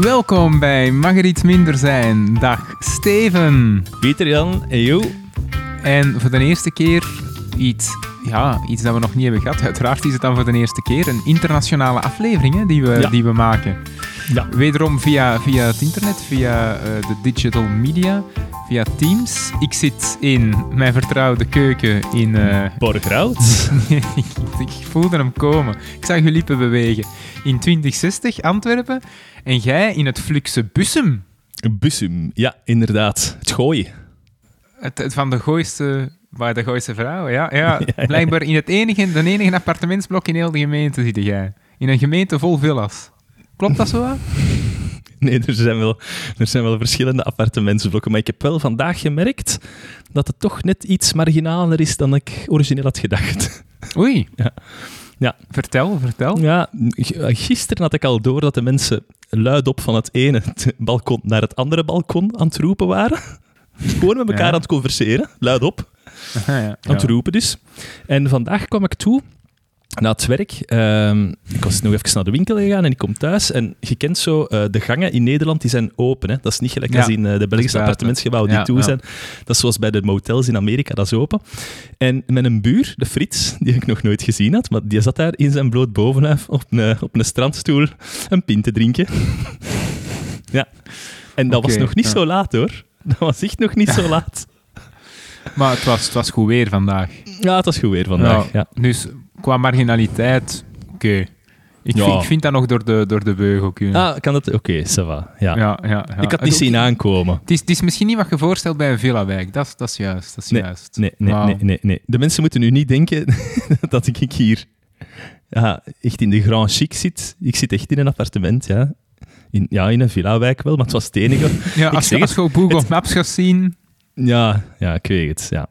Welkom bij Mag er iets minder zijn. Dag Steven. Pieter Jan en Jo. En voor de eerste keer iets, ja, iets dat we nog niet hebben gehad. Uiteraard is het dan voor de eerste keer een internationale aflevering hè, die, we, Ja. die we maken. Ja. Wederom via, via het internet, via eh, de digital media, via Teams. Ik zit in mijn vertrouwde keuken in... eh, Borgerhout. ik voelde hem komen. Ik zag je lippen bewegen. In 2060 Antwerpen en jij in het Fluxe Bussum. Bussum. Ja, inderdaad. Het gooien. Het, het van de gooiste, waar de gooiste vrouwen, ja. ja. ja. Blijkbaar in het enige, de enige appartementsblok in heel de gemeente zit jij. In een gemeente vol villas. Klopt dat zo? Nee, er zijn, wel, er zijn wel verschillende appartementsblokken. Maar ik heb wel vandaag gemerkt dat het toch net iets marginaler is dan ik origineel had gedacht. Oei. Ja. Ja. Vertel, vertel. Ja, gisteren had ik al door dat de mensen luidop van het ene balkon naar het andere balkon aan het roepen waren. Gewoon met elkaar Ja. aan het converseren, luidop. Aha, ja. aan het roepen dus. En vandaag kwam ik toe na het werk. Ehm, ik was nog even naar de winkel gegaan en ik kom thuis. En je kent zo, eh, de gangen in Nederland die zijn open. Hè? Dat is niet gelijk Ja, als in eh, de Belgische appartementsgebouwen die Ja, toe ja. zijn. Dat is zoals bij de motels in Amerika, dat is open. En met een buur, de Frits, die ik nog nooit gezien had, maar die zat daar in zijn bloot bovenlijf op een, op een strandstoel een pint te drinken. ja. En dat was nog niet zo laat hoor. Dat was echt nog niet zo laat. Maar het was, het was goed weer vandaag. Ja, het was goed weer vandaag. Ja. Dus qua marginaliteit, oké. Ik, Ja. vind, ik vind dat nog door de, door de beugel kunnen. Ah, kan dat? Oké, ça va. Ja. ja, ja, ja. Ik had niet zien aankomen. Het is, het is misschien niet wat je voorstelt bij een villa-wijk. Dat, is- dat is juist. Dat is Nee, juist. Nee, nee, nee, nee, nee. De mensen moeten nu niet denken dat ik hier ja, echt in de grand chic zit. Ik zit echt in een appartement, ja. In, ja, in een villa-wijk wel, maar het was het enige. Ja, Ik als, je, zeg als je op Google het- Maps gaat zien... Ja, ja, ik weet het, ja.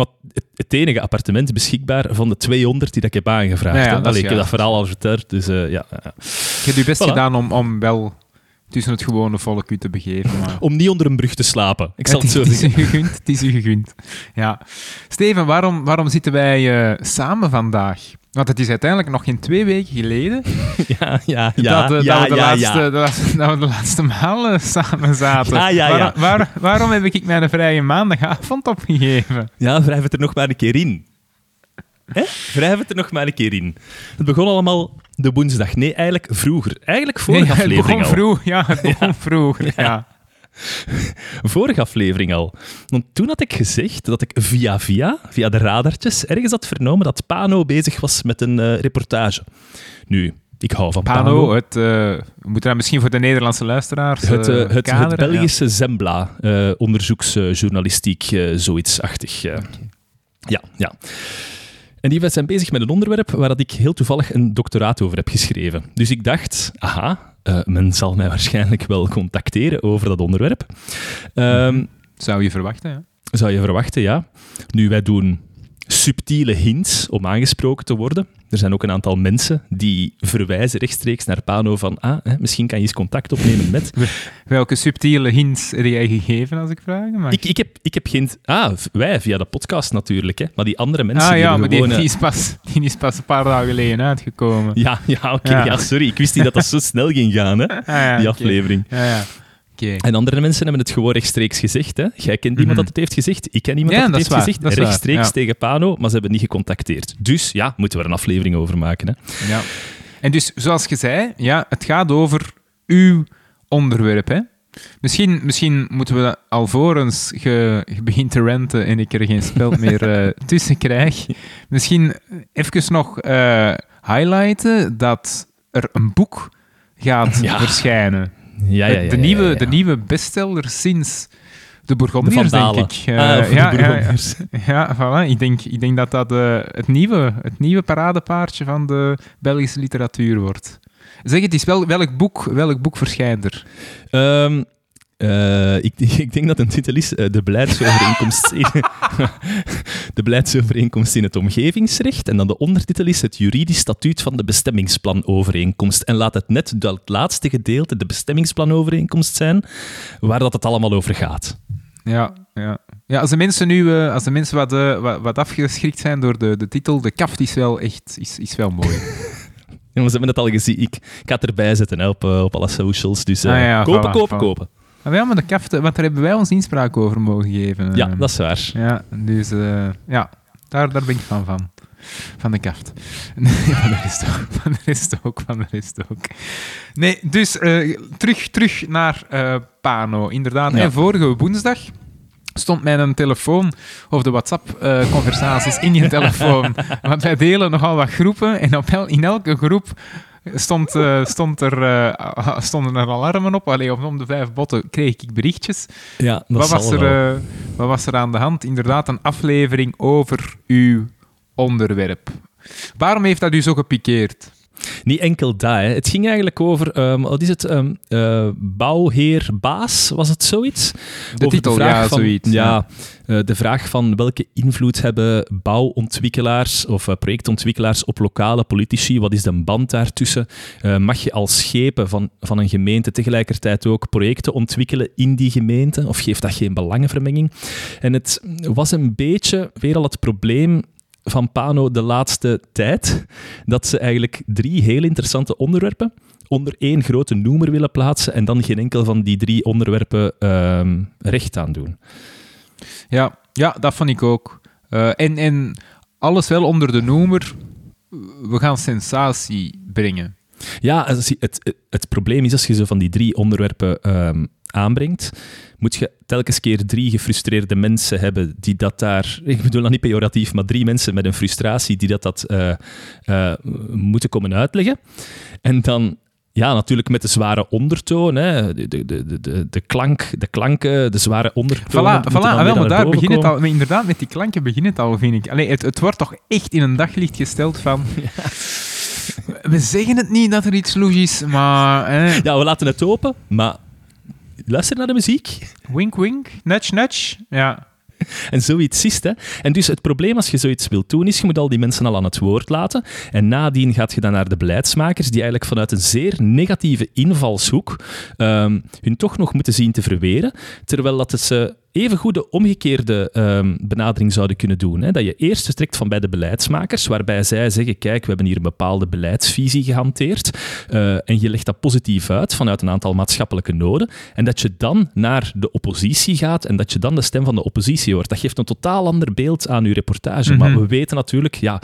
Maar het, enige appartement beschikbaar van de 200 die dat ik heb aangevraagd. Ja, ja, Allee, ik heb dat verhaal al verteld, dus eh, ja, ja. Je hebt je best Voilà. gedaan om, om wel tussen het gewone volk u te begeven. Maar... Om niet onder een brug te slapen. Ik zal het is- zo het is u zeggen. gegund. Het is u gegund. Ja. Steven, waarom, waarom zitten wij eh, samen vandaag? Want het is uiteindelijk nog geen twee weken geleden Ja, ja, ja, dat, eh, ja, dat, we de ja, laatste, ja. de dat we de laatste maal eh, samen zaten. Ja, ja, ja. Waar- waar- waarom heb ik mijn vrije maandagavond opgegeven? Ja, wrijf het er nog maar een keer in. Hè? Wrijf het er nog maar een keer in. Het begon allemaal de woensdag. Nee, eigenlijk vroeger. Eigenlijk vorige Nee, aflevering begon al. vroeg. Ja, het begon vroeger. Ja. Vorige aflevering al. Want toen had ik gezegd dat ik via via, via de radartjes, ergens had vernomen dat Pano bezig was met een eh, reportage. Nu, ik hou van Pano. Pano, het, eh, we moeten dat misschien voor de Nederlandse luisteraars Het, eh, het, Belgische Zembla, onderzoeksjournalistiek, zoiets-achtig. eh. Ja, ja. En die zijn bezig met een onderwerp waar dat ik heel toevallig een doctoraat over heb geschreven. Dus ik dacht, aha, eh, men zal mij waarschijnlijk wel contacteren over dat onderwerp. Ehm. Zou je verwachten, ja. zou je verwachten, ja. Nu, wij doen subtiele hints om aangesproken te worden. Er zijn ook een aantal mensen die verwijzen rechtstreeks naar Pano van ah, hè, misschien kan je eens contact opnemen met... Welke subtiele hints heb jij gegeven, als ik vraag? Maar... Ik, ik, heb, ik heb geen... Ah, wij, via de podcast natuurlijk, hè. Maar die andere mensen ah die ja, maar die, gewoon... die, eh, is pas, die is pas een paar dagen geleden uitgekomen. Ja, ja oké. Ja. Ja. sorry. Ik wist niet dat dat zo snel ging gaan, hè, Ah, ja, die aflevering. Ja, ja. En andere mensen hebben het gewoon rechtstreeks gezegd. Hè. Jij kent iemand Mhm. dat het heeft gezegd. Ik ken iemand Ja, dat dat het is heeft waar, gezegd. dat is waar, rechtstreeks ja. tegen Pano, maar ze hebben niet gecontacteerd. Dus ja, moeten we er een aflevering over maken. Hè. Ja. En dus, zoals je zei, ja, het gaat over uw onderwerp. Hè? Misschien, misschien moeten we alvorens je, je begint te renten en ik er geen spel meer eh, tussen krijg, misschien even nog eh, highlighten dat er een boek gaat Ja. verschijnen. Ja, ja, ja, de, nieuwe, ja, ja. de nieuwe bestseller sinds de De Bourgondiërs, denk Vandalen. ik. Eh, Ah, voor ja, de ja, ja. Bourgondiërs. Ja, voilà. Ik denk, ik denk dat dat eh, het, nieuwe, het nieuwe paradepaardje van de Belgische literatuur wordt. Zeg het eens, wel, welk, boek, welk boek verschijnt er? Ehm, eh, ik, ik denk dat een titel is eh, de, beleidsovereenkomst in, de beleidsovereenkomst in het omgevingsrecht. En dan de ondertitel is het juridisch statuut van de bestemmingsplanovereenkomst. En laat het net dat laatste gedeelte, de bestemmingsplanovereenkomst, zijn, waar dat het allemaal over gaat. Ja, ja. ja als de mensen nu eh, als de mensen wat, wat, wat afgeschrikt zijn door de, de titel, de kaft is wel echt is, is wel mooi. we hebben het al gezien. Ik, ik ga het erbij zetten hè, op, op alle socials. Dus Ah ja, kopen, voilà, kopen, voilà. kopen. Ah, ja, maar de kafte, want daar hebben wij ons inspraak over mogen geven. Ja, Ehm, dat is waar. Ja, dus eh, ja, daar, daar ben ik van van. Van de kaft. Nee, van de rest ook. Van de rest ook, van de rest ook. Nee, dus eh, terug, terug naar eh, Pano. Inderdaad, Ja. vorige woensdag stond mijn telefoon, of de WhatsApp-conversaties in je telefoon. Want wij delen nogal wat groepen en op el- in elke groep stond, eh, stond er, eh, stonden er alarmen op. Allee, om, om de vijf botten kreeg ik berichtjes. Ja, dat Wat was, er, eh, wat was er aan de hand? Inderdaad, een aflevering over uw onderwerp. Waarom heeft dat u zo gepikeerd? Niet enkel dat. Hè. Het ging eigenlijk over, ehm, wat is het, eh, bouwheer Baas, was het zoiets? De Over titel, vraag ja, van, zoiets. Ja, eh, de vraag van welke invloed hebben bouwontwikkelaars of eh, projectontwikkelaars op lokale politici? Wat is de band daartussen? Mag je als schepen van, van een gemeente tegelijkertijd ook projecten ontwikkelen in die gemeente? Of geeft dat geen belangenvermenging? En het was een beetje weer al het probleem van Pano de laatste tijd, dat ze eigenlijk drie heel interessante onderwerpen onder één grote noemer willen plaatsen en dan geen enkel van die drie onderwerpen ehm, recht aan doen. Ja, ja, dat vond ik ook. Eh, en, en alles wel onder de noemer, we gaan sensatie brengen. Ja, het, het, het probleem is als je zo van die drie onderwerpen ehm, aanbrengt, moet je telkens keer drie gefrustreerde mensen hebben die dat daar, ik bedoel dat niet pejoratief, maar drie mensen met een frustratie die dat, dat eh, eh, moeten komen uitleggen. En dan, ja, natuurlijk met de zware ondertoon, hè, de, de, de, de, de, klank, de klanken, de zware ondertoon. Voilà, voilà ah, wel, maar daar begint het al, maar inderdaad, met die klanken begint het al, vind ik. Allee, het, het wordt toch echt in een daglicht gesteld van... We zeggen het niet dat er iets logisch is, maar... Eh, Ja, we laten het open, maar luister naar de muziek. wink, wink, nudge, nudge. Ja, En zoiets is het. Hè. En dus het probleem als je zoiets wilt doen, is je moet al die mensen al aan het woord laten. En nadien gaat je dan naar de beleidsmakers, die eigenlijk vanuit een zeer negatieve invalshoek ehm, hun toch nog moeten zien te verweren. Terwijl dat ze even goed de omgekeerde ehm, benadering zouden kunnen doen. Hè. Dat je eerst vertrekt van bij de beleidsmakers, waarbij zij zeggen, kijk, we hebben hier een bepaalde beleidsvisie gehanteerd. eh, en je legt dat positief uit vanuit een aantal maatschappelijke noden. En dat je dan naar de oppositie gaat en dat je dan de stem van de oppositie hoort. Dat geeft een totaal ander beeld aan uw reportage. Maar Mhm. we weten natuurlijk, ja,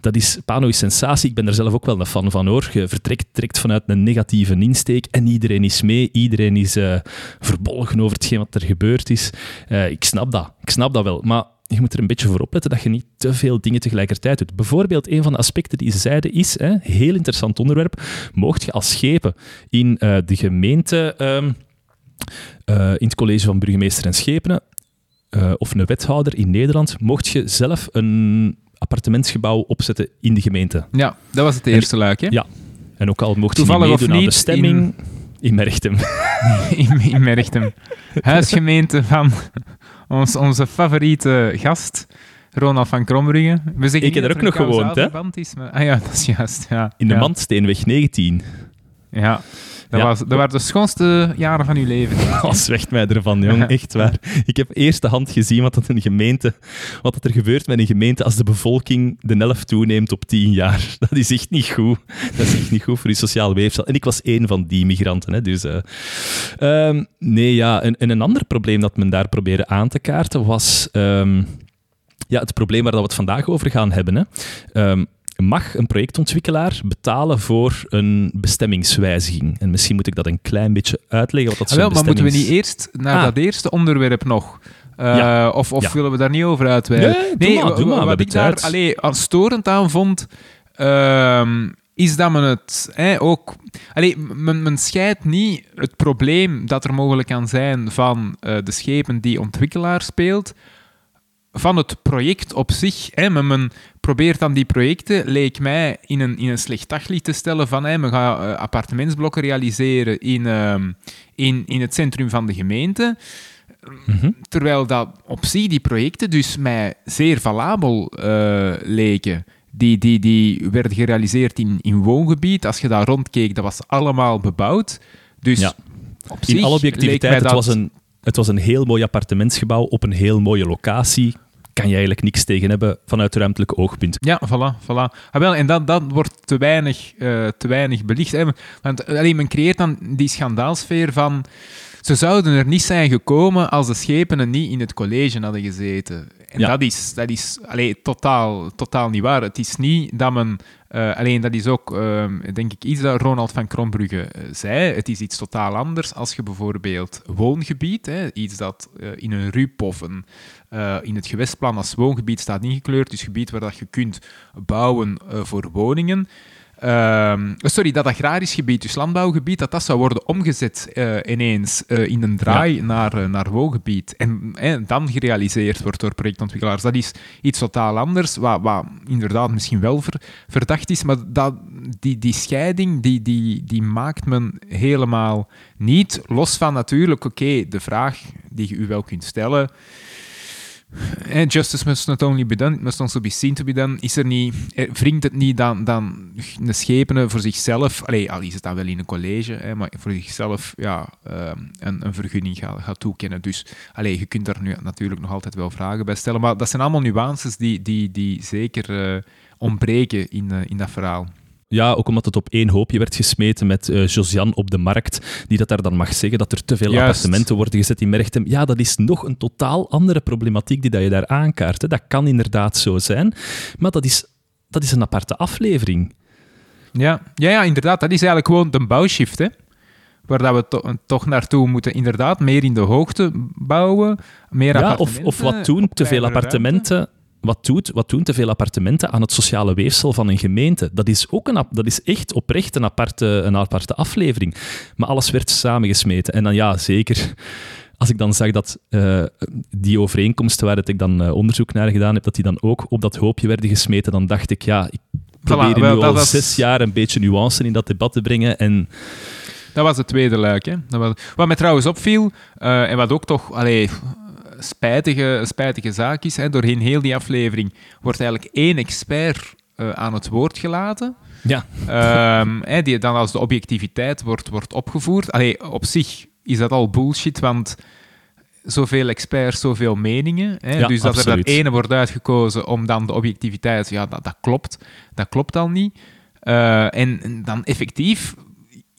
dat is, Pano sensatie. Ik ben er zelf ook wel een fan van hoor. Je vertrekt direct vanuit een negatieve insteek en iedereen is mee. Iedereen is eh, verbolgen over hetgeen wat er gebeurd is. Eh, ik snap dat. Ik snap dat wel. Maar je moet er een beetje voor opletten dat je niet te veel dingen tegelijkertijd doet. Bijvoorbeeld, een van de aspecten die ze zeiden is, hè, heel interessant onderwerp, mocht je als schepen in eh, de gemeente, ehm, eh, in het college van burgemeester en schepenen, of een wethouder in Nederland, mocht je zelf een appartementsgebouw opzetten in de gemeente. ja, dat was het eerste luik, hè? Ja. En ook al mocht je niet meedoen aan de stemming... In Merchtem. in, in Merchtem. Huisgemeente van ons, onze favoriete gast, Ronald van Krombrugge. We zeggen Ik heb er ook nog gewoond, hè? verband Is, maar, ah ja, dat is juist. Ja. In de ja. Mandsteenweg 19. Ja, dat, Ja. Was, dat waren de schoonste jaren van uw leven. Al zwijgt mij ervan, jong. Echt waar. Ik heb eerste hand gezien wat, dat een gemeente, wat dat er gebeurt met een gemeente als de bevolking de helft toeneemt op tien jaar. Dat is echt niet goed. Dat is echt niet goed voor je sociaal weefsel. En ik was één van die migranten. Hè, dus, eh, ehm, nee, ja. En, en een ander probleem dat men daar probeerde aan te kaarten was... ehm, ja, het probleem waar dat we het vandaag over gaan hebben. Hè. Ehm, mag een projectontwikkelaar betalen voor een bestemmingswijziging? En misschien moet ik dat een klein beetje uitleggen. Wat dat Ah, wel, maar moeten we niet eerst naar Ah. dat eerste onderwerp nog? Eh, Ja. Of, of Ja. willen we daar niet over uitweiden? Nee, doe maar, doe maar, Wat ik daar tijd. allee, als storend aan vond, ehm, is dat men het ook... Allee, men, men scheidt niet het probleem dat er mogelijk kan zijn van eh, de schepen die ontwikkelaar speelt, van het project op zich. Hè. Men, men probeert dan die projecten, leek mij, in een, in een slecht daglicht te stellen van hè, men gaat eh, appartementsblokken realiseren in, ehm, in, in het centrum van de gemeente. Mhm. Terwijl dat op zich die projecten dus mij zeer valabel eh, leken. Die, die, die werden gerealiseerd in, in woongebied. Als je daar rondkeek, dat was allemaal bebouwd. Dus Ja. op In zich alle leek mij objectiviteit, het dat- was, een, het was een heel mooi appartementsgebouw op een heel mooie locatie. Kan je eigenlijk niks tegen hebben vanuit ruimtelijk oogpunt. Ja, voilà, voilà. Ah, wel, en dat, dat wordt te weinig, uh, te weinig belicht. Hè? Want alleen men creëert dan die schandaalsfeer van... Ze zouden er niet zijn gekomen als de schepenen niet in het college hadden gezeten. En dat is, dat is allee, totaal, totaal niet waar. Het is niet dat men... Uh, alleen dat is ook, uh, denk ik, iets dat Ronald van Krombrugge uh, zei. Het is iets totaal anders als je bijvoorbeeld woongebied, hè, iets dat in een RUP of een, in het gewestplan als woongebied staat ingekleurd, dus gebied waar dat je kunt bouwen voor woningen. Uh, sorry, dat agrarisch gebied, dus landbouwgebied, dat dat zou worden omgezet ineens in een draai ja. naar, naar woongebied. En, en dan gerealiseerd wordt door projectontwikkelaars. Dat is iets totaal anders, wat, wat inderdaad misschien wel ver, verdacht is, maar dat, die, die scheiding die, die, die maakt men helemaal niet. Los van natuurlijk, oké, okay, de vraag die je u wel kunt stellen And justice must not only be done, it must also be seen to be done. Is er niet, wringt het niet dan, dan de schepenen voor zichzelf, allee, al is het dan wel in een college, maar voor zichzelf ja, um, een, een vergunning gaat, toekennen. Dus allee, je kunt daar nu natuurlijk nog altijd wel vragen bij stellen, maar dat zijn allemaal nuances die, die, die zeker uh, ontbreken in, in dat verhaal. Ja, ook omdat het op één hoopje werd gesmeten met uh, Josiane op de markt, die dat daar dan mag zeggen dat er te veel Juist. appartementen worden gezet in Merchtem. Ja, dat is nog een totaal andere problematiek die dat je daar aankaart. Hè. Dat kan inderdaad zo zijn, maar dat is, dat is een aparte aflevering. Ja. Ja, ja, inderdaad. Dat is eigenlijk gewoon de bouwshift, hè waar dat we to toch naartoe moeten. Inderdaad, meer in de hoogte bouwen, meer ja, of, of wat doen, te veel appartementen... Ruimte wat, doet, wat doen te veel appartementen aan het sociale weefsel van een gemeente? Dat is, ook een, dat is echt oprecht een aparte, een aparte aflevering. Maar alles werd samengesmeten. En dan ja, zeker als ik dan zag dat uh, die overeenkomsten waar ik dan uh, onderzoek naar gedaan heb, dat die dan ook op dat hoopje werden gesmeten, dan dacht ik, ja, ik probeer voilà, wel, nu al was... zes jaar een beetje nuance in dat debat te brengen en... Dat was het tweede luik. Hè? Dat was... Wat mij trouwens opviel, uh, en wat ook toch... Allee, spijtige, spijtige zaak is. Hè. Doorheen heel die aflevering wordt eigenlijk één expert uh, aan het woord gelaten. Ja. Um, hè, die dan als de objectiviteit wordt, wordt opgevoerd. Allee, op zich is dat al bullshit, want zoveel experts, zoveel meningen. Hè? Ja, dus dat absoluut. er dat ene wordt uitgekozen om dan de objectiviteit... Ja, dat, dat klopt. Dat klopt al niet. Uh, en dan effectief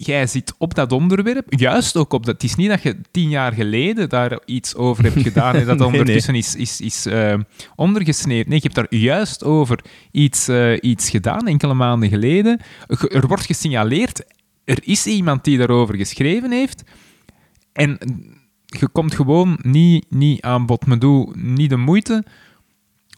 jij zit op dat onderwerp, juist ook op dat. Het is niet dat je tien jaar geleden daar iets over hebt gedaan en dat Nee, ondertussen is, is, is uh, ondergesneeuwd. Nee, je hebt daar juist over iets, uh, iets gedaan, enkele maanden geleden. Ge- Er wordt gesignaleerd, er is iemand die daarover geschreven heeft. En je komt gewoon niet, niet aan bod. Me doe niet de moeite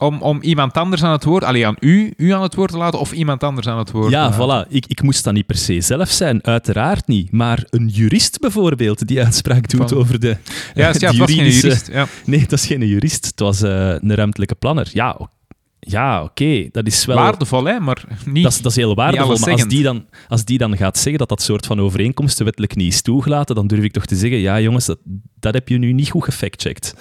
om, om iemand anders aan het woord, alleen aan u, u aan het woord te laten of iemand anders aan het woord te Ja, laten. voilà. Ik, ik moest dat niet per se zelf zijn, uiteraard niet. Maar een jurist bijvoorbeeld, die uitspraak doet Van- over de, Ja, ja, het was geen jurist. Ja. Nee, dat is geen jurist. Het was eh, een ruimtelijke planner. Ja, o- ja oké. Dat is wel... Waardevol, hè, maar niet... Dat is, dat is heel waardevol, maar als die, dan, als die dan gaat zeggen dat dat soort van overeenkomsten wettelijk niet is toegelaten, dan durf ik toch te zeggen, ja jongens, dat, dat heb je nu niet goed gefactcheckt.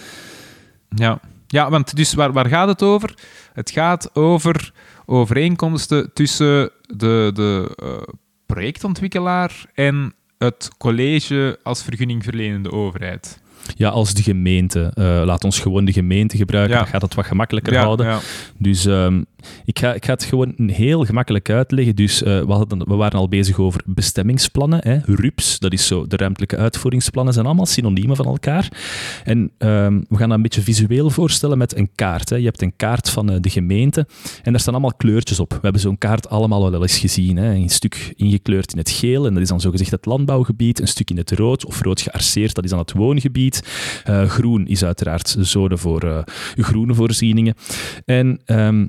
Ja. Ja, want dus waar, waar gaat het over? Het gaat over overeenkomsten tussen de, de eh, projectontwikkelaar en het college als vergunningverlenende overheid. Ja, als de gemeente. eh, laat ons gewoon de gemeente gebruiken, Ja. dan gaat het wat gemakkelijker Ja, houden. ja. Dus ehm, ik, ga, ik het gewoon heel gemakkelijk uitleggen. Dus eh, we, we waren al bezig over bestemmingsplannen. Hè. RUPS, dat is zo, de ruimtelijke uitvoeringsplannen, zijn allemaal synoniemen van elkaar. En ehm, we gaan dat een beetje visueel voorstellen met een kaart. Hè. Je hebt een kaart van eh, de gemeente en daar staan allemaal kleurtjes op. We hebben zo'n kaart allemaal wel eens gezien. Hè. Een stuk ingekleurd in het geel en dat is dan zogezegd het landbouwgebied. Een stuk in het rood of rood gearceerd, dat is dan het woongebied. Eh, groen is uiteraard zone voor groene voorzieningen. En ehm,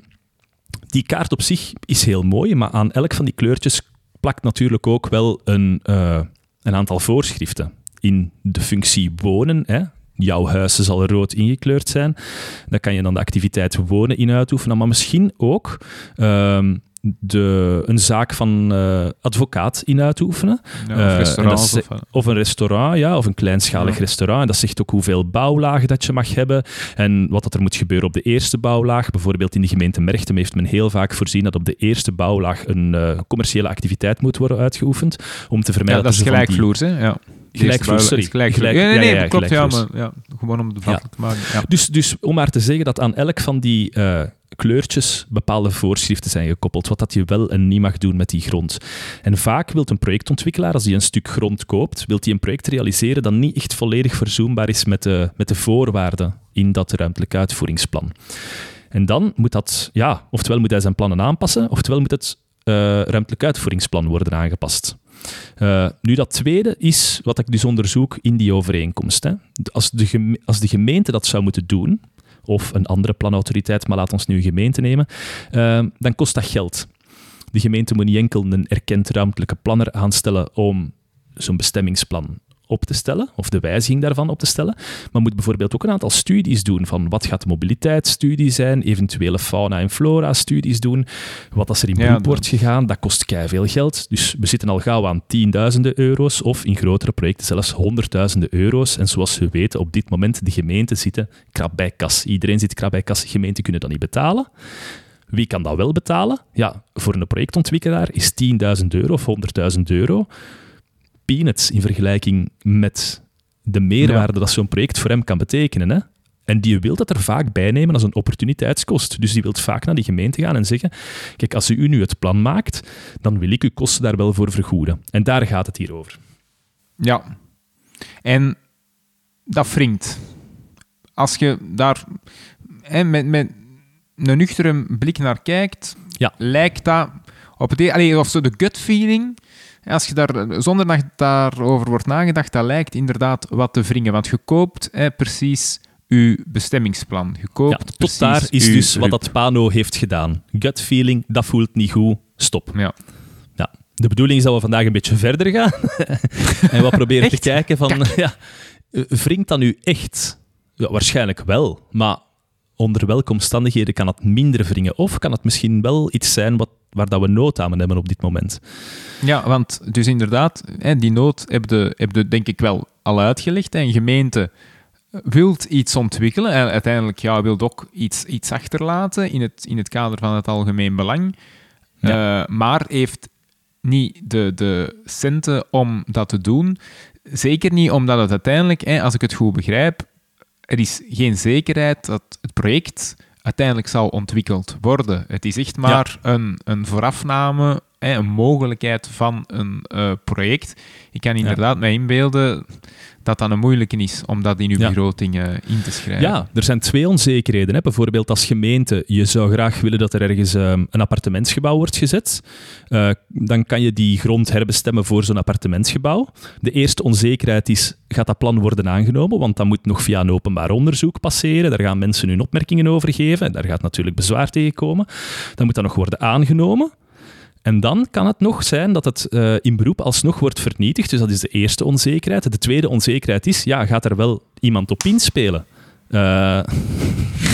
die kaart op zich is heel mooi, maar aan elk van die kleurtjes plakt natuurlijk ook wel een, eh, een aantal voorschriften. In de functie wonen, hè. jouw huis zal rood ingekleurd zijn. Daar kan je dan de activiteit wonen in uitoefenen, maar misschien ook ehm, de, een zaak van eh, advocaat in uitoefenen. Ja, of dat eh, Of een restaurant, ja, of een kleinschalig Ja. restaurant. En dat zegt ook hoeveel bouwlagen dat je mag hebben en wat dat er moet gebeuren op de eerste bouwlaag. Bijvoorbeeld in de gemeente Merchtem heeft men heel vaak voorzien dat op de eerste bouwlaag een eh, commerciële activiteit moet worden uitgeoefend om te ja, vermijden dat is gelijkvloers, hè? Ja. Gelijkvloer, buil sorry. is gelijk- Gelijk- nee, nee, ja, nee, ja, ja, klopt, ja, gelijkvloers. maar ja, gewoon om de te maken. Ja. Dus, dus om maar te zeggen dat aan elk van die kleurtjes bepaalde voorschriften zijn gekoppeld, wat dat je wel en niet mag doen met die grond. En vaak wil een projectontwikkelaar, als hij een stuk grond koopt, wil hij een project realiseren dat niet echt volledig verzoenbaar is met de, met de voorwaarden in dat ruimtelijk uitvoeringsplan. En dan moet dat, ja, oftewel moet hij zijn plannen aanpassen, oftewel moet het eh, ruimtelijk uitvoeringsplan worden aangepast. Eh, nu, dat tweede is wat ik dus onderzoek in die overeenkomst. Hè. Als, de als de gemeente dat zou moeten doen, of een andere planautoriteit, maar laat ons nu een gemeente nemen, eh, dan kost dat geld. De gemeente moet niet enkel een erkend ruimtelijke planner aanstellen om zo'n bestemmingsplan op te stellen, of de wijziging daarvan op te stellen, maar moet bijvoorbeeld ook een aantal studies doen van wat gaat de mobiliteitsstudie zijn, eventuele fauna- en flora-studies doen, wat als er in dat- wordt gegaan, dat kost veel geld. Dus we zitten al gauw aan tienduizenden euro's, of in grotere projecten zelfs honderdduizenden euro's. En zoals we weten, op dit moment, de gemeenten zitten krap bij kas. Iedereen zit krap bij kas, gemeenten kunnen dat niet betalen. Wie kan dat wel betalen? Ja, voor een projectontwikkelaar is 10.000 euro of 100.000 euro peanuts in vergelijking met de meerwaarde dat zo'n project voor hem kan betekenen. Hè? En die wil dat er vaak bij nemen als een opportuniteitskost. Dus die wil vaak naar die gemeente gaan en zeggen: Kijk, als u nu het plan maakt, dan wil ik uw kosten daar wel voor vergoeden. En daar gaat het hier over. Ja. En dat wringt. Als je daar hè, met, met een nuchtere blik naar kijkt, Ja. lijkt dat op het... e- Allee, of zo de gut feeling, als je daar, zonder dat daarover wordt nagedacht, dat lijkt inderdaad wat te wringen. Want je koopt precies uw bestemmingsplan. Je koopt Ja, tot precies daar is dus wat dat Pano heeft gedaan. Gut feeling, dat voelt niet goed, stop. Ja. Ja. De bedoeling is dat we vandaag een beetje verder gaan en wat proberen te kijken van, ja, eh, wringt dat nu echt? Ja, waarschijnlijk wel, maar onder welke omstandigheden kan het minder wringen? Of kan het misschien wel iets zijn wat, waar dat we nood aan hebben op dit moment? Ja, want dus inderdaad, die nood heb je, heb je denk ik wel al uitgelegd. Een gemeente wilt iets ontwikkelen en uiteindelijk ja, wil ook iets, iets achterlaten in het, in het kader van het algemeen belang, Eh, maar heeft niet de, de centen om dat te doen. Zeker niet omdat het uiteindelijk, hè, als ik het goed begrijp, er is geen zekerheid dat het project uiteindelijk zal ontwikkeld worden. Het is echt maar een, een voorafname, een mogelijkheid van een eh, project. Ik kan inderdaad mij inbeelden dat dat een moeilijke is om dat in uw Ja. begroting in te schrijven. Ja, er zijn twee onzekerheden. Hè. Bijvoorbeeld als gemeente, je zou graag willen dat er ergens ehm, een appartementsgebouw wordt gezet. Eh, dan kan je die grond herbestemmen voor zo'n appartementsgebouw. De eerste onzekerheid is, gaat dat plan worden aangenomen? Want dat moet nog via een openbaar onderzoek passeren. Daar gaan mensen hun opmerkingen over geven. Daar gaat natuurlijk bezwaar tegen komen. Dan moet dat nog worden aangenomen. En dan kan het nog zijn dat het eh, in beroep alsnog wordt vernietigd. Dus dat is de eerste onzekerheid. De tweede onzekerheid is, ja, gaat er wel iemand op inspelen? Eh,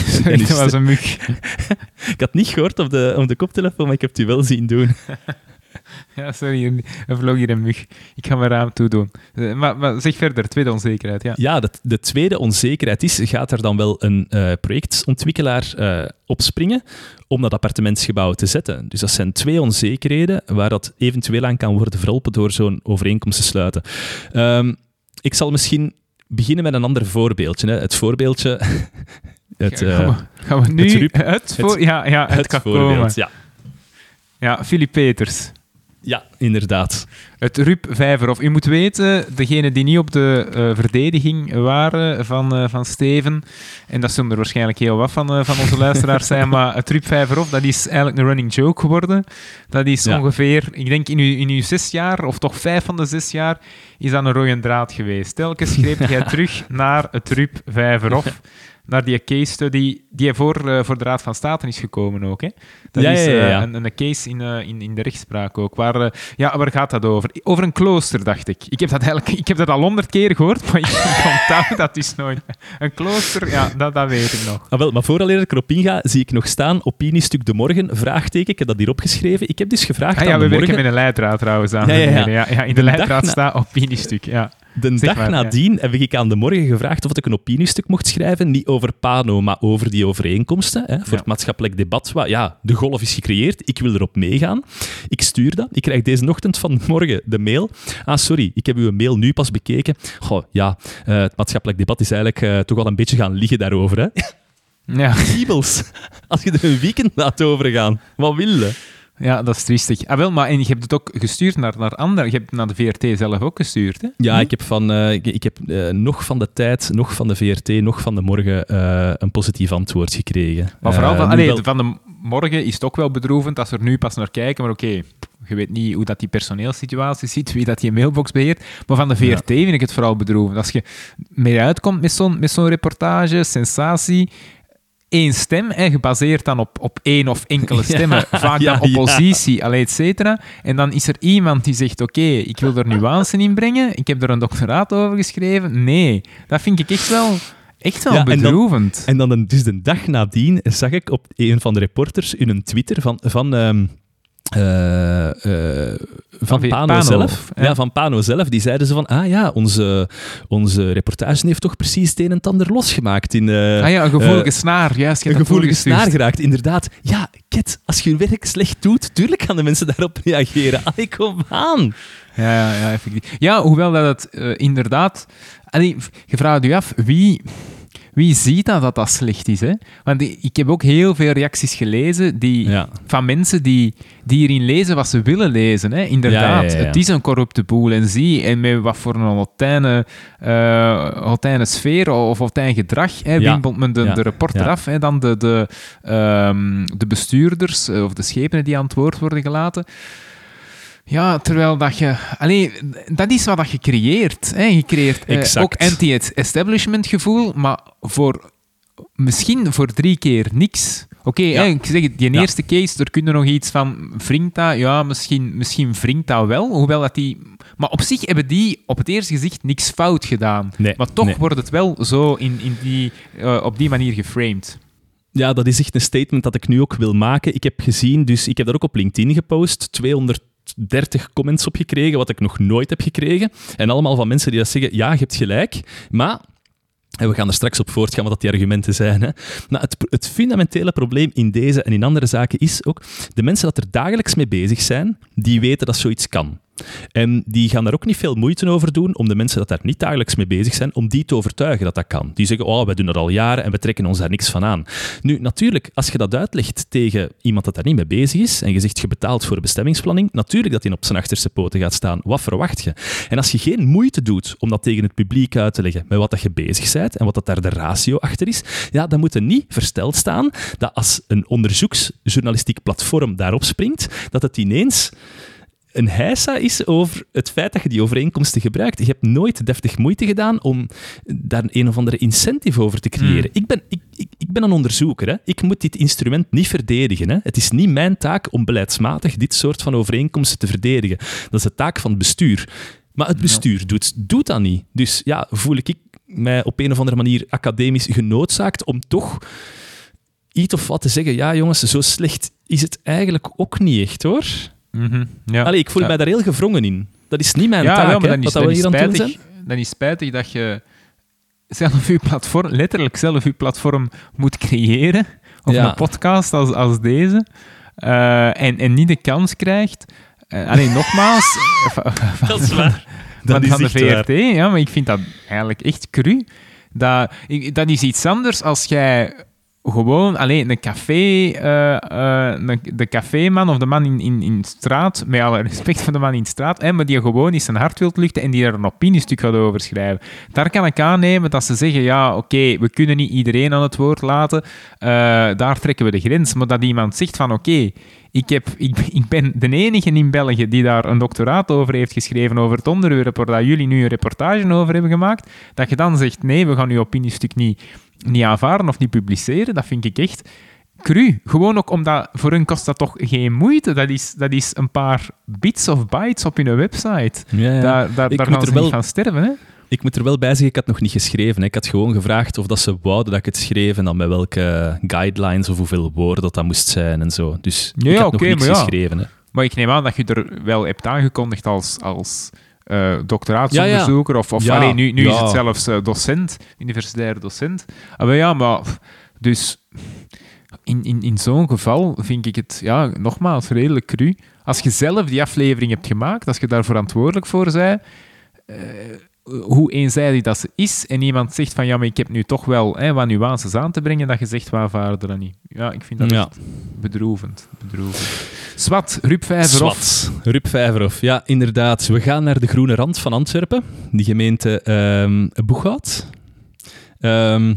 Sorry, dat was een mug. ik had niet gehoord op de, op de koptelefoon, maar ik heb het u wel zien doen. Ja, sorry, er er vloog hier een mug. Ik ga mijn raam toedoen. Eh, Maar, maar zeg verder, tweede onzekerheid, ja. Ja, de, de tweede onzekerheid is, gaat er dan wel een eh, projectontwikkelaar eh, opspringen om dat appartementsgebouw te zetten? Dus dat zijn twee onzekerheden waar dat eventueel aan kan worden verholpen door zo'n overeenkomst te sluiten. Ehm, ik zal misschien beginnen met een ander voorbeeldje. Hè. Het voorbeeldje... Het, gaan, we, gaan we nu het het, rup- voor... ja, ja, het, het voorbeeld, komen. ja. Ja, Philip Peters. Ja, inderdaad. Het Rup Vijverhof. U moet weten, degenen die niet op de eh, verdediging waren van, eh, van Steven, en dat zullen er waarschijnlijk heel wat van, eh, van onze luisteraars zijn, maar het Rup Vijverhof, dat is eigenlijk een running joke geworden. Dat is Ja. ongeveer, ik denk in uw, in uw zes jaar, of toch vijf van de zes jaar, is dat een rode draad geweest. Telkens greep jij terug naar het Rup Vijverhof. Naar die case study die voor, eh, voor de Raad van State is gekomen ook. Hè? Dat Ja, is ja, ja, eh, een, een case in, eh, in, in de rechtspraak ook. Waar, ja, waar gaat dat over? Over een klooster, dacht ik. Ik heb dat, eigenlijk, ik heb dat al honderd keer gehoord, maar ik onthoud dat is nooit. Een klooster, ja, dat, dat weet ik nog. Ah, wel, maar vooraleer ik erop inga, zie ik nog staan, opiniestuk de morgen, vraagteken, ik heb dat hier opgeschreven. Ik heb dus gevraagd Ah, ja, aan we de werken morgen... met een leidraad trouwens aan. Ja, ja, ja. in de leidraad na- staat opiniestuk, ja. De Zeg dag maar, ja. nadien heb ik aan de morgen gevraagd of ik een opiniestuk mocht schrijven. Niet over Pano, maar over die overeenkomsten. Hè, voor Ja. het maatschappelijk debat. Ja, de golf is gecreëerd. Ik wil erop meegaan. Ik stuur dat. Ik krijg deze ochtend van morgen de mail. Ah, sorry, ik heb uw mail nu pas bekeken. Goh, ja, eh, het maatschappelijk debat is eigenlijk eh, toch wel een beetje gaan liggen daarover. Hè? Ja. Kriebels. Als je er een weekend laat overgaan. Wat wil je? Ja, dat is triestig. Ah, wel, maar en je hebt het ook gestuurd naar, naar anderen. Je hebt het naar de VRT zelf ook gestuurd, hè? Ja, ik heb, van, eh, ik, ik heb eh, nog van de tijd, nog van de VRT, nog van de morgen eh, een positief antwoord gekregen. Maar vooral van, allee, wel- van de morgen is het ook wel bedroevend als we er nu pas naar kijken. Maar oké, je weet niet hoe dat die personeelssituatie zit, wie dat die mailbox beheert. Maar van de VRT vind ik het vooral bedroevend. Als je meer uitkomt met zo'n met zo'n reportage, sensatie... één stem, hè, gebaseerd dan op, op één of enkele stemmen, vaak ja, dan ja. oppositie, allee, et cetera. En dan is er iemand die zegt, oké, ik wil er nuance in brengen, ik heb er een doctoraat over geschreven. Nee, dat vind ik echt wel, echt wel Ja, en dan- bedroevend. En dan dus de dag nadien zag ik op een van de reporters in een Twitter van, van, ehm, eh, eh, van Pano, Pano, zelf. ja. Ja. van Pano zelf. Die zeiden ze van, ah ja, onze, onze reportage heeft toch precies het een en ander losgemaakt in... eh, ah ja, een gevoelige snaar, juist. een gevoelige snaar geraakt, inderdaad. Ja, Ket, als je je werk slecht doet, tuurlijk gaan de mensen daarop reageren. Allee, kom aan. Ja, ja, ja, effectief. Ja, hoewel dat het inderdaad... Allee, je vraagt je af, wie, wie ziet dat dat dat slecht is? Hè? Want ik heb ook heel veel reacties gelezen die, Ja. van mensen die, die hierin lezen wat ze willen lezen. Hè? Inderdaad, Ja, ja, het is een corrupte boel. En zie, en met wat voor een hotijne, eh hotijne sfeer of hotijn gedrag hè, wimpelt men de, de reporter af. Hè? Dan de, de, ehm, de bestuurders eh, of de schepenen die aan het woord worden gelaten. Ja, terwijl dat je... Allee, dat is wat dat je creëert. Hè. Je creëert eh, ook anti-establishment gevoel, maar voor, misschien voor drie keer niks. Oké, Ja. ik zeg het, die Ja. eerste case, er kunnen nog iets van... Wringt dat? Ja, misschien, misschien wringt dat wel, hoewel dat die... Maar op zich hebben die op het eerste gezicht niks fout gedaan. Nee, maar toch nee. wordt het wel zo in, in die, eh, op die manier geframed. Ja, dat is echt een statement dat ik nu ook wil maken. Ik heb gezien, dus ik heb dat ook op LinkedIn gepost, 230 comments op gekregen, wat ik nog nooit heb gekregen. En allemaal van mensen die dat zeggen, ja, je hebt gelijk, maar... En we gaan er straks op voortgaan wat dat die argumenten zijn. Hè. Maar het, het fundamentele probleem in deze en in andere zaken is ook, de mensen dat er dagelijks mee bezig zijn, die weten dat zoiets kan. En die gaan daar ook niet veel moeite over doen om de mensen dat daar niet dagelijks mee bezig zijn, om die te overtuigen dat dat kan. Die zeggen, oh, wij doen dat al jaren en we trekken ons daar niks van aan. Nu, natuurlijk, als je dat uitlegt tegen iemand dat daar niet mee bezig is, en je zegt, je betaalt voor bestemmingsplanning, natuurlijk dat hij op zijn achterste poten gaat staan. Wat verwacht je? En als je geen moeite doet om dat tegen het publiek uit te leggen met wat dat je bezig bent en wat dat daar de ratio achter is, ja, dan moet er niet versteld staan dat als een onderzoeksjournalistiek platform daarop springt, dat het ineens een heisa is over het feit dat je die overeenkomsten gebruikt. Je hebt nooit deftig moeite gedaan om daar een of andere incentive over te creëren. Hmm. Ik, ben, ik, ik, ik ben een onderzoeker. Hè. Ik moet dit instrument niet verdedigen. Hè. Het is niet mijn taak om beleidsmatig dit soort van overeenkomsten te verdedigen. Dat is de taak van het bestuur. Maar het bestuur doet, doet dat niet. Dus ja, voel ik mij op een of andere manier academisch genoodzaakt om toch iets of wat te zeggen. Ja, jongens, zo slecht is het eigenlijk ook niet echt, hoor. Mhm, ja. Allee, ik voel Ja. mij daar heel gevrongen in. Dat is niet mijn ja, taak, wel, maar dan is, wat dan we hier aan het doen spijtig, zijn. dan is spijtig dat je zelf je platform, letterlijk zelf je platform moet creëren. Of Ja. een podcast als, als deze. eh, en, en niet de kans krijgt. Uh, alleen nogmaals. van- van- Dat is waar. van, Dat is van de waar. VRT, ja, maar ik vind dat eigenlijk echt cru. Dat, ik- dat is iets anders als jij gewoon alleen een café, eh, eh, de caféman of de man in, in, in straat, met alle respect voor de man in straat, hè, maar die gewoon eens zijn hart wilt luchten en die er een opiniestuk gaat over schrijven. Daar kan ik aannemen dat ze zeggen, ja, oké, we kunnen niet iedereen aan het woord laten, eh, daar trekken we de grens. Maar dat iemand zegt van, oké, ik, heb, ik, ik ben de enige in België die daar een doctoraat over heeft geschreven, over het onderwerp waar jullie nu een reportage over hebben gemaakt, dat je dan zegt, nee, we gaan uw opiniestuk niet, niet aanvaarden of niet publiceren, dat vind ik echt cru. Gewoon ook omdat, voor hun kost dat toch geen moeite. Dat is, dat is een paar bits of bytes op hun website. Ja, ja. Daar, daar, daar gaan ze wel- niet van sterven, hè? Ik moet er wel bij zeggen, ik had nog niet geschreven. hè. Ik had gewoon gevraagd of dat ze wouden dat ik het schreef en dan met welke guidelines of hoeveel woorden dat, dat moest zijn en zo. Dus Ja, ik had nog maar ja. geschreven. Hè. Maar ik neem aan dat je er wel hebt aangekondigd als, als eh, doctoraatsonderzoeker. Of, of Ja, allee, nu, nu is het zelfs eh, docent, universitair docent. Ah, maar ja, maar dus in, in, in zo'n geval vind ik het, ja, nogmaals, redelijk cru. Als je zelf die aflevering hebt gemaakt, als je daar verantwoordelijk voor bent, eh, hoe eenzijdig dat ze is, en iemand zegt van ja, maar ik heb nu toch wel hè, wat nuances aan te brengen, dat je zegt waar vader dan niet. Ja, ik vind dat Ja. echt bedroevend. bedroevend. Swat, Rup Vijverhof. Swat. Rup Vijverhof. Ja, inderdaad. We gaan naar de groene rand van Antwerpen, die gemeente ehm Boeghout. Ehm,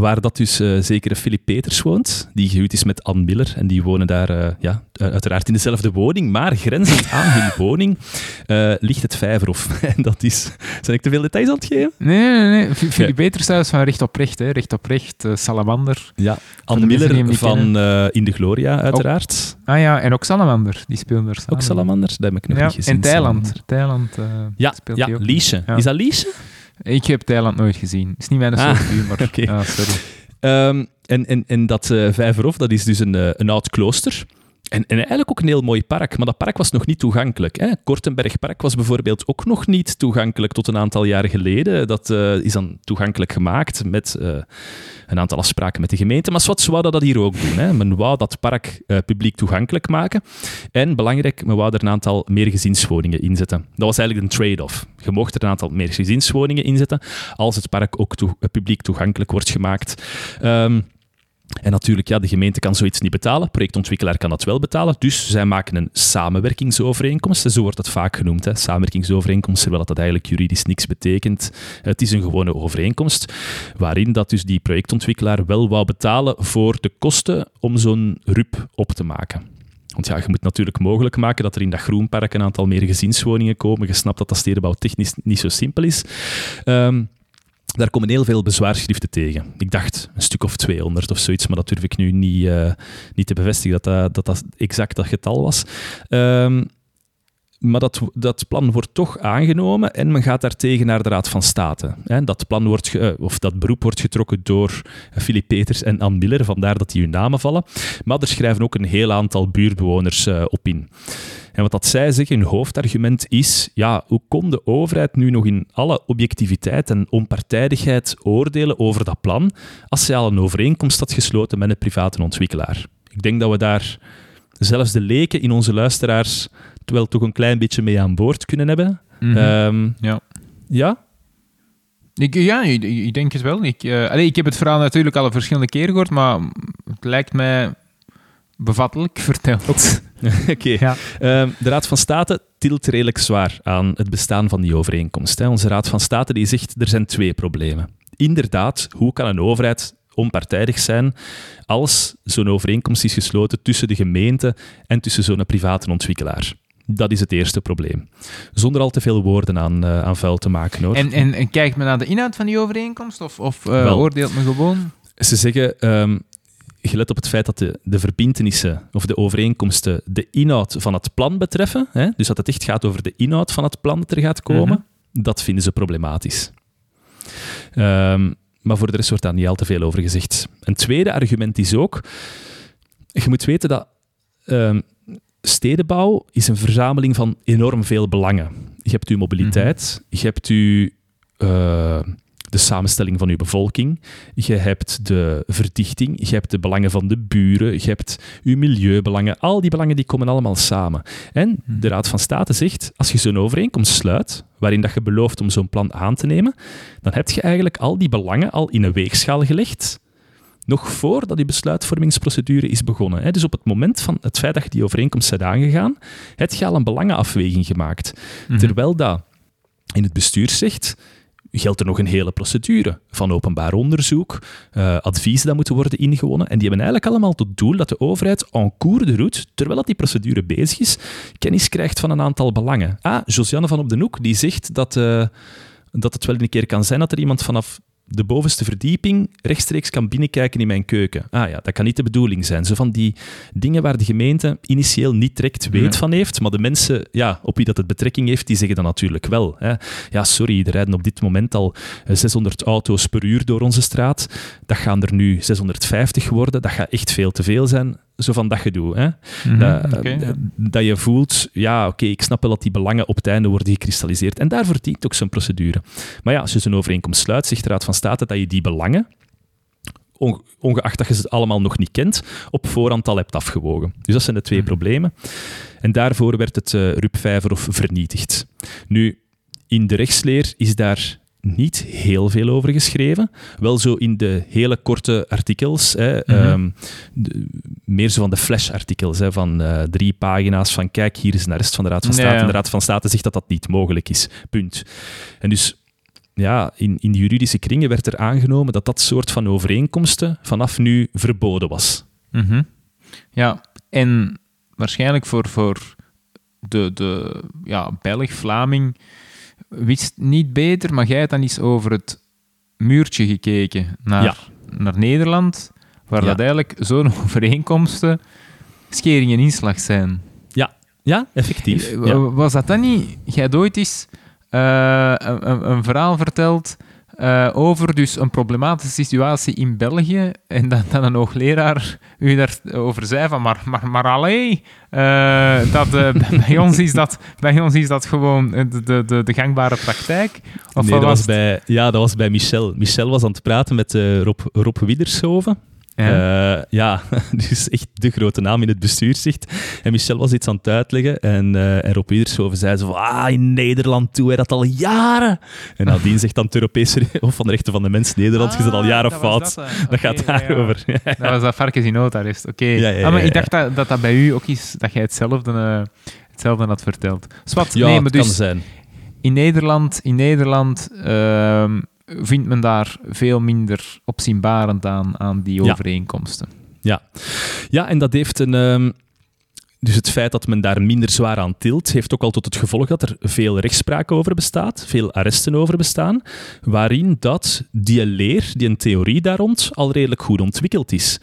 waar dat dus eh, zekere Filip Peters woont, die gehuwd is met Ann Miller. En die wonen daar eh, ja, u- uiteraard in dezelfde woning, maar grenzend aan hun woning eh, ligt het Vijverhof. en dat is... Zijn ik te veel details aan het geven? Nee, nee, nee. F- Philip Betershuis van Recht op Recht, hè. Recht op Recht, eh, Salamander. Ja, Ann Miller van eh, In de Gloria, uiteraard. Ah ja, en ook Salamander, die speelde er samen. Ook Salamander, dat heb ik nog Ja, niet gezien. en Thailand. Thailand eh, Ja, speelt ja ook. Liesje. Ja. Is dat Liesje? Ik heb Thailand nooit gezien. is niet mijn Ah, soort humor. oké. Ja, sorry. Ehm, en, en, en dat eh Vijverhof, dat is dus een, eh, een oud klooster. En, en eigenlijk ook een heel mooi park, maar dat park was nog niet toegankelijk. Hè. Kortenbergpark was bijvoorbeeld ook nog niet toegankelijk tot een aantal jaren geleden. Dat eh, is dan toegankelijk gemaakt met eh, een aantal afspraken met de gemeente. Maar wat, ze wouden dat hier ook doen. Hè. Men wou dat park eh, publiek toegankelijk maken. En belangrijk, men wou er een aantal meer gezinswoningen inzetten. Dat was eigenlijk een trade-off. Je mocht er een aantal meer gezinswoningen inzetten als het park ook publiek toegankelijk wordt gemaakt. Ehm, en natuurlijk, ja, de gemeente kan zoiets niet betalen. Projectontwikkelaar kan dat wel betalen. Dus zij maken een samenwerkingsovereenkomst. Zo wordt het vaak genoemd. Hè. Samenwerkingsovereenkomst, terwijl dat eigenlijk juridisch niks betekent. Het is een gewone overeenkomst, waarin dat dus die projectontwikkelaar wel wou betalen voor de kosten om zo'n RUP op te maken. Want ja, je moet natuurlijk mogelijk maken dat er in dat groenpark een aantal meer gezinswoningen komen. Je snapt dat dat stedenbouw technisch niet zo simpel is. Ehm, daar komen heel veel bezwaarschriften tegen. Ik dacht een stuk of 200 of zoiets, maar dat durf ik nu niet, eh, niet te bevestigen dat dat, dat exact dat getal was. Ehm, maar dat, dat plan wordt toch aangenomen en men gaat daartegen naar de Raad van State. Dat, plan wordt eh, of dat beroep wordt getrokken door Philip Peters en Ann Miller, vandaar dat die hun namen vallen. Maar er schrijven ook een heel aantal buurtbewoners eh, op in. En wat dat zij zeggen, hun hoofdargument is, ja, hoe kon de overheid nu nog in alle objectiviteit en onpartijdigheid oordelen over dat plan, als zij al een overeenkomst had gesloten met een private ontwikkelaar? Ik denk dat we daar zelfs de leken in onze luisteraars wel toch een klein beetje mee aan boord kunnen hebben. Mhm. Ehm, ja. ja? Ik, ja, ik, ik denk het wel. Ik, allee, ik heb het verhaal natuurlijk al verschillende keren gehoord, maar het lijkt mij bevattelijk verteld. Oké. Ja. Ehm, de Raad van State tilt redelijk zwaar aan het bestaan van die overeenkomst. Hè. Onze Raad van State die zegt er zijn twee problemen. Inderdaad, hoe kan een overheid onpartijdig zijn als zo'n overeenkomst is gesloten tussen de gemeente en tussen zo'n private ontwikkelaar? Dat is het eerste probleem. Zonder al te veel woorden aan, eh, aan vuil te maken. Hoor. En, en, en kijkt men naar de inhoud van die overeenkomst of, of eh, Wel. oordeelt men gewoon? Ze zeggen, ehm gelet op het feit dat de, de verbintenissen of de overeenkomsten de inhoud van het plan betreffen, hè, dus dat het echt gaat over de inhoud van het plan dat er gaat komen, dat vinden ze problematisch. Ehm, maar voor de rest wordt daar niet al te veel over gezegd. Een tweede argument is ook, je moet weten dat ehm, stedenbouw is een verzameling van enorm veel belangen. Je hebt uw mobiliteit, je hebt uw, eh, de samenstelling van uw bevolking, je hebt de verdichting, je hebt de belangen van de buren, je hebt uw milieubelangen. Al die belangen die komen allemaal samen. En de Raad van State zegt, als je zo'n overeenkomst sluit, waarin dat je belooft om zo'n plan aan te nemen, dan heb je eigenlijk al die belangen al in een weegschaal gelegd, nog voordat die besluitvormingsprocedure is begonnen. Dus op het moment van het feit dat je die overeenkomst bent aangegaan, heb je al een belangenafweging gemaakt. Mhm. Terwijl dat in het bestuur zegt, geldt er nog een hele procedure van openbaar onderzoek, eh, adviezen dat moeten worden ingewonnen. En die hebben eigenlijk allemaal tot doel dat de overheid en cours de route, terwijl dat die procedure bezig is, kennis krijgt van een aantal belangen. Ah, Josiane van Op den Hoek, die zegt dat, eh, dat het wel een keer kan zijn dat er iemand vanaf de bovenste verdieping rechtstreeks kan binnenkijken in mijn keuken. Ah ja, dat kan niet de bedoeling zijn. Zo van die dingen waar de gemeente initieel niet direct weet Ja. van heeft, maar de mensen ja, op wie dat het betrekking heeft, die zeggen dan natuurlijk wel. Hè. Ja, sorry, er rijden op dit moment al eh, 600 auto's per uur door onze straat. Dat gaan er nu 650 worden. Dat gaat echt veel te veel zijn. Zo van dat gedoe. Hè? Mhm, dat, ja. dat je voelt, ja, oké, ik snap wel dat die belangen op het einde worden gekristalliseerd. En daarvoor dient ook zo'n procedure. Maar ja, als je zo'n overeenkomst sluit, zegt de Raad van State dat je die belangen, onge- ongeacht dat je ze allemaal nog niet kent, op voorhand al hebt afgewogen. Dus dat zijn de twee Mhm. problemen. En daarvoor werd het eh RUP Vijverhof vernietigd. Nu, in de rechtsleer is daar niet heel veel over geschreven. Wel zo in de hele korte artikels, hè, Mhm. ehm, de- meer zo van de flash-artikels, van eh, drie pagina's van kijk, hier is een arrest van de Raad van State ja. en de Raad van State zegt dat dat niet mogelijk is. Punt. En dus ja, in, in de juridische kringen werd er aangenomen dat dat soort van overeenkomsten vanaf nu verboden was. Mhm. Ja, en waarschijnlijk voor, voor de, de ja, Belg, Vlaming, wist niet beter, maar jij hebt dan eens over het muurtje gekeken naar, Ja. naar Nederland, waar Ja. dat eigenlijk zo'n overeenkomsten schering en inslag zijn. Ja, effectief. Eh, Ja. Was dat dan niet? Jij hebt ooit eens eh, een- een verhaal verteld eh, over dus een problematische situatie in België en dat, dat een hoogleraar u daarover zei van maar, maar, maar allee, eh, dat, eh, bij, ons is dat, bij ons is dat gewoon de, de, de, de gangbare praktijk. Of nee, dat was bij, ja, dat was bij Michel. Michel was aan het praten met Rob, Rob Wiedershoven. Ja. Ja. ja, dus echt de grote naam in het bestuurszicht. En Michel was iets aan het uitleggen en, eh en Rob Wiedershoven zei zo van, ah, in Nederland doen wij dat al jaren. En nadien zegt dan het Europese Hof van de Rechten van de Mens, Nederland, je zit al Ah, jaren dat was fout. Dat, Dat, eh. gaat Oké, ja, ja. daarover. Ja, Dat was dat varkens in noodarrest, oké. Ja, ja, Ah, maar ja, ik dacht dat, dat dat bij u ook is, dat jij hetzelfde, eh, hetzelfde had verteld. Zwat, Ja, nee, maar het dus kan zijn. in Nederland, in Nederland ehm, vindt men daar veel minder opzienbarend aan, aan die Ja. overeenkomsten. Ja, en dat heeft een. ehm, dus het feit dat men daar minder zwaar aan tilt, heeft ook al tot het gevolg dat er veel rechtspraak over bestaat, veel arresten over bestaan, waarin dat die leer, die een theorie daar rond, al redelijk goed ontwikkeld is.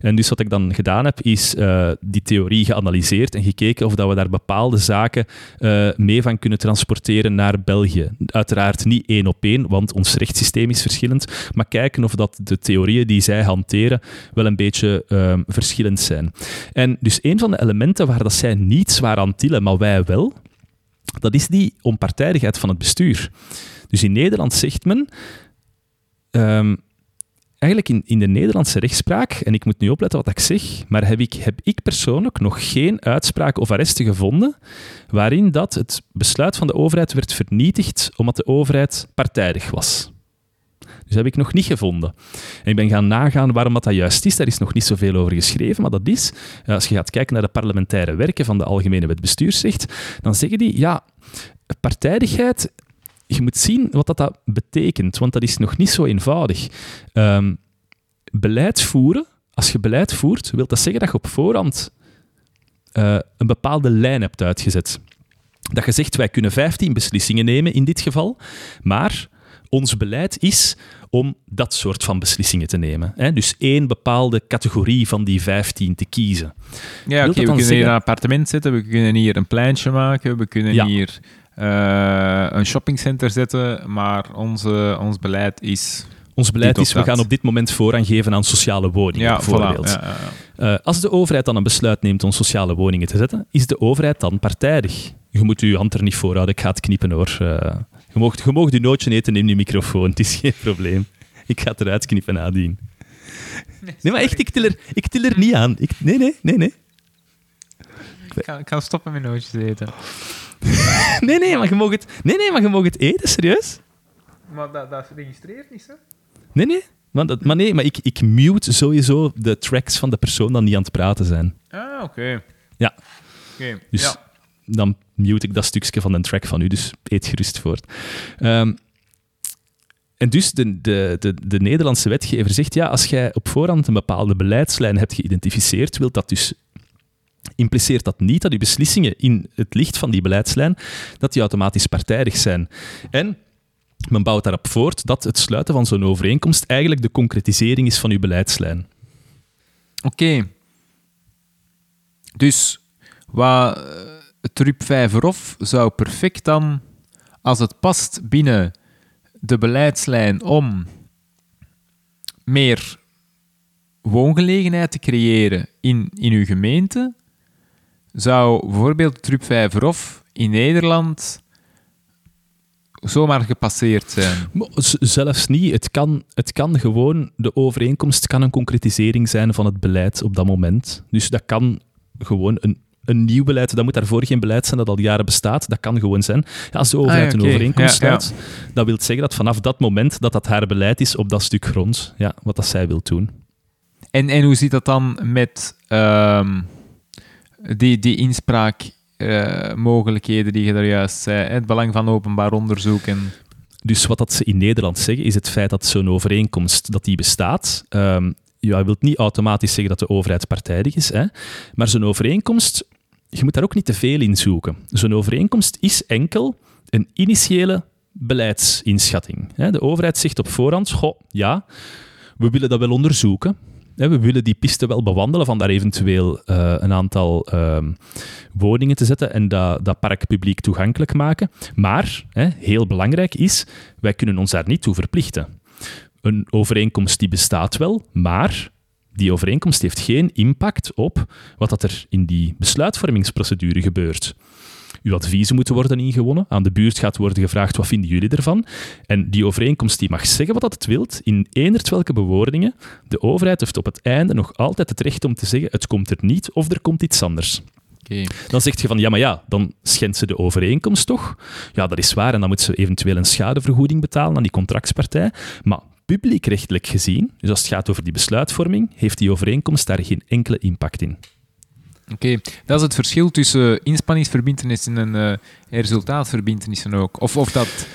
En dus wat ik dan gedaan heb, is eh, die theorie geanalyseerd en gekeken of dat we daar bepaalde zaken eh, mee van kunnen transporteren naar België. Uiteraard niet één op één, want ons rechtssysteem is verschillend, maar kijken of dat de theorieën die zij hanteren wel een beetje ehm, verschillend zijn. En dus een van de elementen waar dat zij niet zwaar aan tillen, maar wij wel, dat is die onpartijdigheid van het bestuur. Dus in Nederland zegt men, ehm, eigenlijk in, in de Nederlandse rechtspraak, en ik moet nu opletten wat ik zeg, maar heb ik, heb ik persoonlijk nog geen uitspraak of arresten gevonden waarin dat het besluit van de overheid werd vernietigd omdat de overheid partijdig was. Dus heb ik nog niet gevonden. En ik ben gaan nagaan waarom dat, dat juist is. Daar is nog niet zoveel over geschreven, maar dat is, als je gaat kijken naar de parlementaire werken van de Algemene Wet Bestuursrecht, dan zeggen die, ja, partijdigheid, je moet zien wat dat, dat betekent, want dat is nog niet zo eenvoudig. Ehm, beleid voeren, als je beleid voert, wil dat zeggen dat je op voorhand eh, een bepaalde lijn hebt uitgezet. Dat je zegt, wij kunnen 15 beslissingen nemen in dit geval, maar ons beleid is om dat soort van beslissingen te nemen. Hè? Dus één bepaalde categorie van die 15 te kiezen. Ja, oké, we kunnen hier een appartement zetten, we kunnen hier een pleintje maken, we kunnen Ja. hier eh, een shoppingcenter zetten, maar onze, ons beleid is... Ons beleid is, we dat. gaan op dit moment voorrang geven aan sociale woningen, Ja, bijvoorbeeld. voilà. Ja. Eh, als de overheid dan een besluit neemt om sociale woningen te zetten, is de overheid dan partijdig? Je moet je hand er niet voor houden, ik ga het knippen hoor. Eh, je, mag, je je nootje eten in je microfoon, het is geen probleem. Ik ga het eruit knippen nadien. Nee, maar echt, ik til er, ik til er niet aan. Ik, nee, nee, nee, nee. Ik kan, ik kan stoppen met nootjes eten. Nee, nee, maar je mag het, nee, nee, maar je mag het eten, serieus? Maar dat, dat registreert niet, hè? Nee, nee. Maar, dat, maar nee, maar ik, ik mute sowieso de tracks van de persoon die niet aan het praten zijn. Ah, oké. Ja. Oké, Dus ja. Dan mute ik dat stukje van een track van u, dus eet gerust voort. Ehm, en dus de, de, de, de Nederlandse wetgever zegt, ja, als jij op voorhand een bepaalde beleidslijn hebt geïdentificeerd, wil dat dus impliceert dat niet dat je beslissingen in het licht van die beleidslijn, dat die automatisch partijdig zijn. En men bouwt daarop voort dat het sluiten van zo'n overeenkomst eigenlijk de concretisering is van uw beleidslijn. Oké. Dus wat, het RUP 5 ROF zou perfect dan, als het past binnen de beleidslijn om meer woongelegenheid te creëren in, in uw gemeente, zou bijvoorbeeld Trup Vijverhof in Nederland zomaar gepasseerd zijn. Zelfs niet. Het kan, het kan gewoon, de overeenkomst kan een concretisering zijn van het beleid op dat moment. Dus dat kan gewoon een, een nieuw beleid, dat moet daarvoor geen beleid zijn dat al jaren bestaat. Dat kan gewoon zijn. Ja, als de overheid Ah, ja, een overeenkomst Ja, sluit, dat wil zeggen dat vanaf dat moment dat dat haar beleid is op dat stuk grond, ja, wat dat zij wil doen. En, en hoe zit dat dan met ehm, die, die inspraakmogelijkheden die je daar juist zei? Het belang van openbaar onderzoek en... Dus wat dat ze in Nederland zeggen, is het feit dat zo'n overeenkomst dat die bestaat. Ehm ja, wil niet automatisch zeggen dat de overheid partijdig is, hè? maar zo'n overeenkomst, je moet daar ook niet te veel in zoeken. Zo'n overeenkomst is enkel een initiële beleidsinschatting. De overheid zegt op voorhand, goh, ja, we willen dat wel onderzoeken. We willen die piste wel bewandelen van daar eventueel eh, een aantal ehm, woningen te zetten en dat, dat park publiek toegankelijk maken. Maar, heel belangrijk is, wij kunnen ons daar niet toe verplichten. Een overeenkomst die bestaat wel, maar die overeenkomst heeft geen impact op wat dat er in die besluitvormingsprocedure gebeurt. Uw adviezen moeten worden ingewonnen. Aan de buurt gaat worden gevraagd wat vinden jullie ervan. En die overeenkomst die mag zeggen wat dat het wilt, in eenderd welke bewoordingen. De overheid heeft op het einde nog altijd het recht om te zeggen het komt er niet of er komt iets anders. Dan zegt je van, ja, maar ja, dan schendt ze de overeenkomst toch? Ja, dat is waar. En dan moet ze eventueel een schadevergoeding betalen aan die contractspartij. Maar publiekrechtelijk gezien, dus als het gaat over die besluitvorming, heeft die overeenkomst daar geen enkele impact in. Oké, dat is het verschil tussen inspanningsverbindenissen en eh resultaatverbindenissen ook. Of, of dat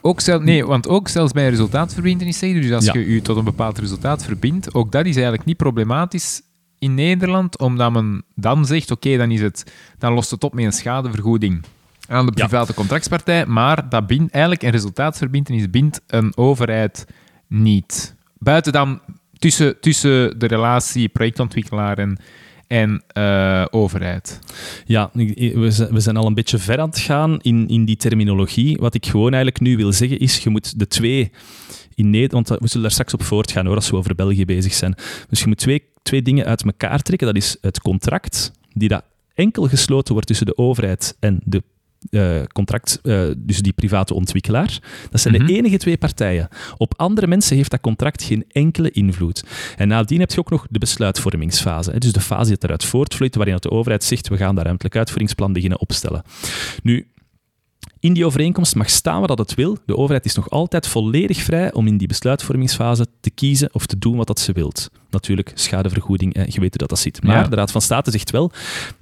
ook zelf, nee, want ook zelfs bij een resultaatverbindenis zeg je, dus als Ja. je je tot een bepaald resultaat verbindt, ook dat is eigenlijk niet problematisch in Nederland, omdat men dan zegt, oké, dan is het, dan lost het op met een schadevergoeding aan de Ja. private contractspartij, maar dat bindt, eigenlijk een resultaatsverbindenis bindt een overheid niet. Buiten dan tussen, tussen de relatie projectontwikkelaar en, en eh, overheid. Ja, we zijn, we zijn al een beetje ver aan het gaan in, in die terminologie. Wat ik gewoon eigenlijk nu wil zeggen is, je moet de twee in Nederland, want we zullen daar straks op voortgaan hoor, als we over België bezig zijn. Dus je moet twee, twee dingen uit elkaar trekken. Dat is het contract, die dat enkel gesloten wordt tussen de overheid en de eh, contract, eh, dus die private ontwikkelaar. Dat zijn Mhm. de enige twee partijen. Op andere mensen heeft dat contract geen enkele invloed. En nadien heb je ook nog de besluitvormingsfase. Hè, dus de fase die eruit voortvloeit, waarin dat de overheid zegt, we gaan daar ruimtelijk uitvoeringsplan beginnen opstellen. Nu, in die overeenkomst mag staan wat dat het wil. De overheid is nog altijd volledig vrij om in die besluitvormingsfase te kiezen of te doen wat dat ze wilt. Natuurlijk, schadevergoeding, hè, je weet hoe dat, dat zit. Maar Ja. de Raad van State zegt wel,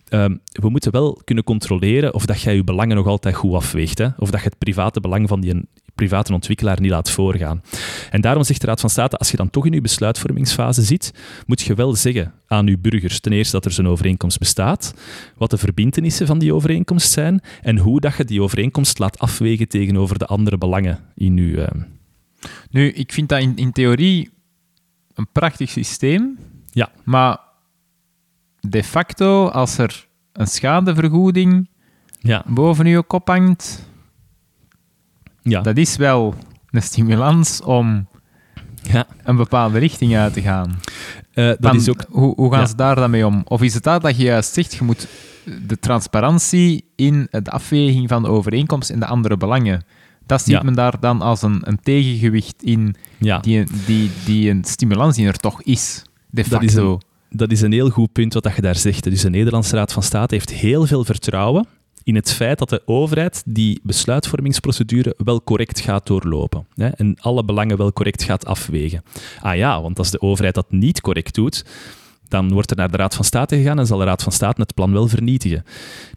ehm, we moeten wel kunnen controleren of dat jij je belangen nog altijd goed afweegt. Hè? Of dat je het private belang van die private ontwikkelaar niet laat voorgaan. En daarom zegt de Raad van State, als je dan toch in je besluitvormingsfase zit, moet je wel zeggen aan je burgers, ten eerste dat er zo'n overeenkomst bestaat, wat de verbintenissen van die overeenkomst zijn en hoe dat je die overeenkomst laat afwegen tegenover de andere belangen in je... ehm, Nu, ik vind dat in, in theorie een prachtig systeem. Ja. Maar de facto, als er een schadevergoeding ja, boven je kop hangt, ja, dat is wel een stimulans om ja. een bepaalde richting uit te gaan. Eh, dat Dan, is ook... hoe, hoe gaan ja. ze daar dan mee om? Of is het dat dat je juist zegt, je moet de transparantie in de afweging van de overeenkomst en de andere belangen, dat ziet Ja. men daar dan als een, een tegengewicht in die, die, die een stimulans die er toch is, de Dat facto. is een- Dat is een heel goed punt wat dat je daar zegt. Dus de Nederlandse Raad van State heeft heel veel vertrouwen in het feit dat de overheid die besluitvormingsprocedure wel correct gaat doorlopen. Hè, en alle belangen wel correct gaat afwegen. Ah ja, want als de overheid dat niet correct doet, dan wordt er naar de Raad van State gegaan en zal de Raad van State het plan wel vernietigen.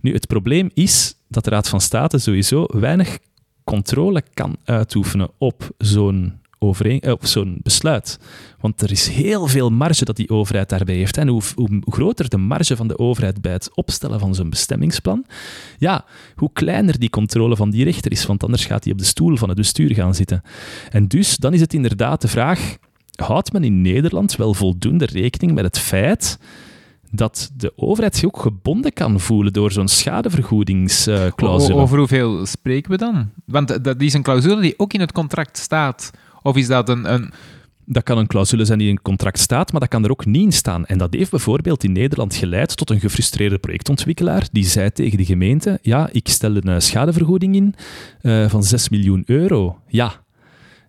Nu, het probleem is dat de Raad van State sowieso weinig controle kan uitoefenen op zo'n overeen, eh, zo'n besluit. Want er is heel veel marge dat die overheid daarbij heeft. En hoe, hoe groter de marge van de overheid bij het opstellen van zo'n bestemmingsplan, ja, hoe kleiner die controle van die rechter is. Want anders gaat hij op de stoel van het bestuur gaan zitten. En dus, dan is het inderdaad de vraag, houdt men in Nederland wel voldoende rekening met het feit dat de overheid zich ook gebonden kan voelen door zo'n schadevergoedingsclausule? Over hoeveel spreken we dan? Want dat is een clausule die ook in het contract staat. Of is dat een... een Dat kan een clausule zijn die in een contract staat, maar dat kan er ook niet in staan. En dat heeft bijvoorbeeld in Nederland geleid tot een gefrustreerde projectontwikkelaar die zei tegen de gemeente, ja, ik stel een eh, schadevergoeding in uh, van 6 miljoen euro. Ja,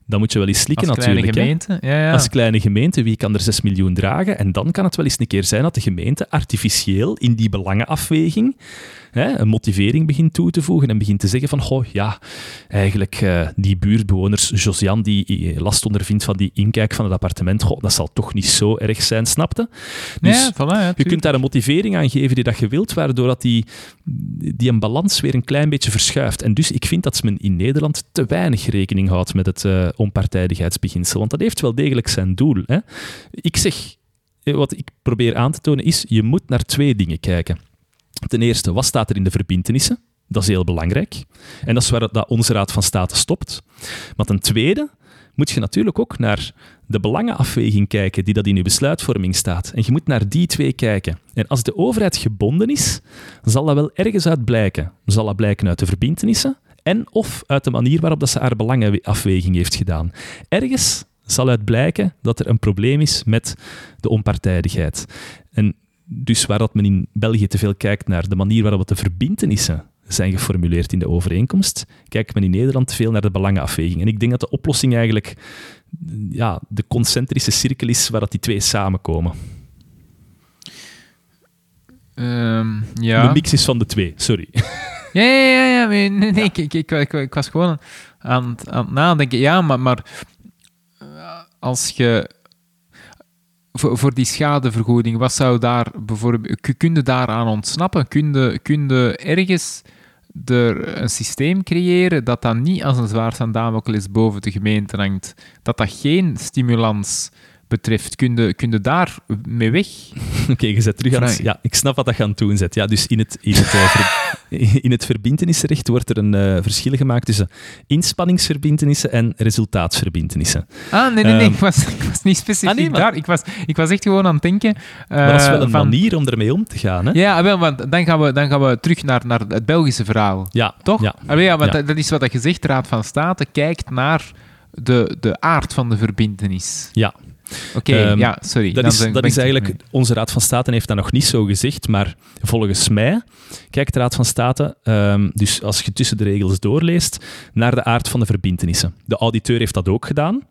dan moet je wel eens slikken Als kleine natuurlijk. gemeente. Ja, ja. Als kleine gemeente, wie kan er 6 miljoen dragen? En dan kan het wel eens een keer zijn dat de gemeente artificieel in die belangenafweging hè, een motivering begint toe te voegen en begint te zeggen van, goh, ja, eigenlijk eh, die buurtbewoners, Josian, die eh, last ondervindt van die inkijk van het appartement, goh, dat zal toch niet zo erg zijn, snapte? Dus ja, voilà, ja, je kunt daar een motivering aan geven die dat je wilt, waardoor dat die, die een balans weer een klein beetje verschuift. En dus ik vind dat men in Nederland te weinig rekening houdt met het eh, onpartijdigheidsbeginsel, want dat heeft wel degelijk zijn doel. Hè? Ik zeg, wat ik probeer aan te tonen is, je moet naar twee dingen kijken. Ten eerste, wat staat er in de verbintenissen? Dat is heel belangrijk. En dat is waar dat onze Raad van State stopt. Maar ten tweede moet je natuurlijk ook naar de belangenafweging kijken die dat in je besluitvorming staat. En je moet naar die twee kijken. En als de overheid gebonden is, zal dat wel ergens uit blijken. Zal dat blijken uit de verbintenissen en of uit de manier waarop dat ze haar belangenafweging heeft gedaan. Ergens zal uit blijken dat er een probleem is met de onpartijdigheid. En dus waar dat men in België te veel kijkt naar de manier waarop de verbintenissen zijn geformuleerd in de overeenkomst, kijkt men in Nederland veel naar de belangenafweging. En ik denk dat de oplossing eigenlijk ja, de concentrische cirkel is waar dat die twee samenkomen. Ehm, ja. De mix is van de twee, sorry. Ja, ja, ja, ja. Nee, nee, Ik, ik, ik, ik, was gewoon aan het, aan het nadenken. Ja, maar, maar eh, als je... Voor, voor die schadevergoeding, wat zou daar bijvoorbeeld... kun- je daaraan ontsnappen? Kun je, kun je ergens er een systeem creëren dat dat niet als een zwaard Damocles boven de gemeente hangt? Dat dat geen stimulans betreft? Kun je, kun je daar mee weg? Oké, je zet terug aan het-. Ja, ik snap wat dat aan het doen zet. Ja, dus in het, in het, eh, in het verbintenisrecht wordt er een eh, verschil gemaakt tussen inspanningsverbintenissen en resultaatsverbintenissen. Ah, nee, nee, nee. Ehm, ik, was, ik was niet specifiek ah, nee, maar- daar. Ik was, ik was echt gewoon aan het denken... Maar dat is wel eh, een van- manier om ermee om te gaan. Hè? Ja, wel, want dan gaan we, dan gaan we terug naar, naar het Belgische verhaal. Ja, Toch? Ja. Ah, ja, want Ja. Dat, dat is wat je zegt. De Raad van State kijkt naar de, de aard van de verbintenis. Ja. Oké, Ehm, ja, sorry. Dat is, dat eigenlijk, onze Raad van State heeft dat nog niet zo gezegd, maar volgens mij kijkt de Raad van State, ehm, dus als je tussen de regels doorleest, naar de aard van de verbintenissen. De auditeur heeft dat ook gedaan,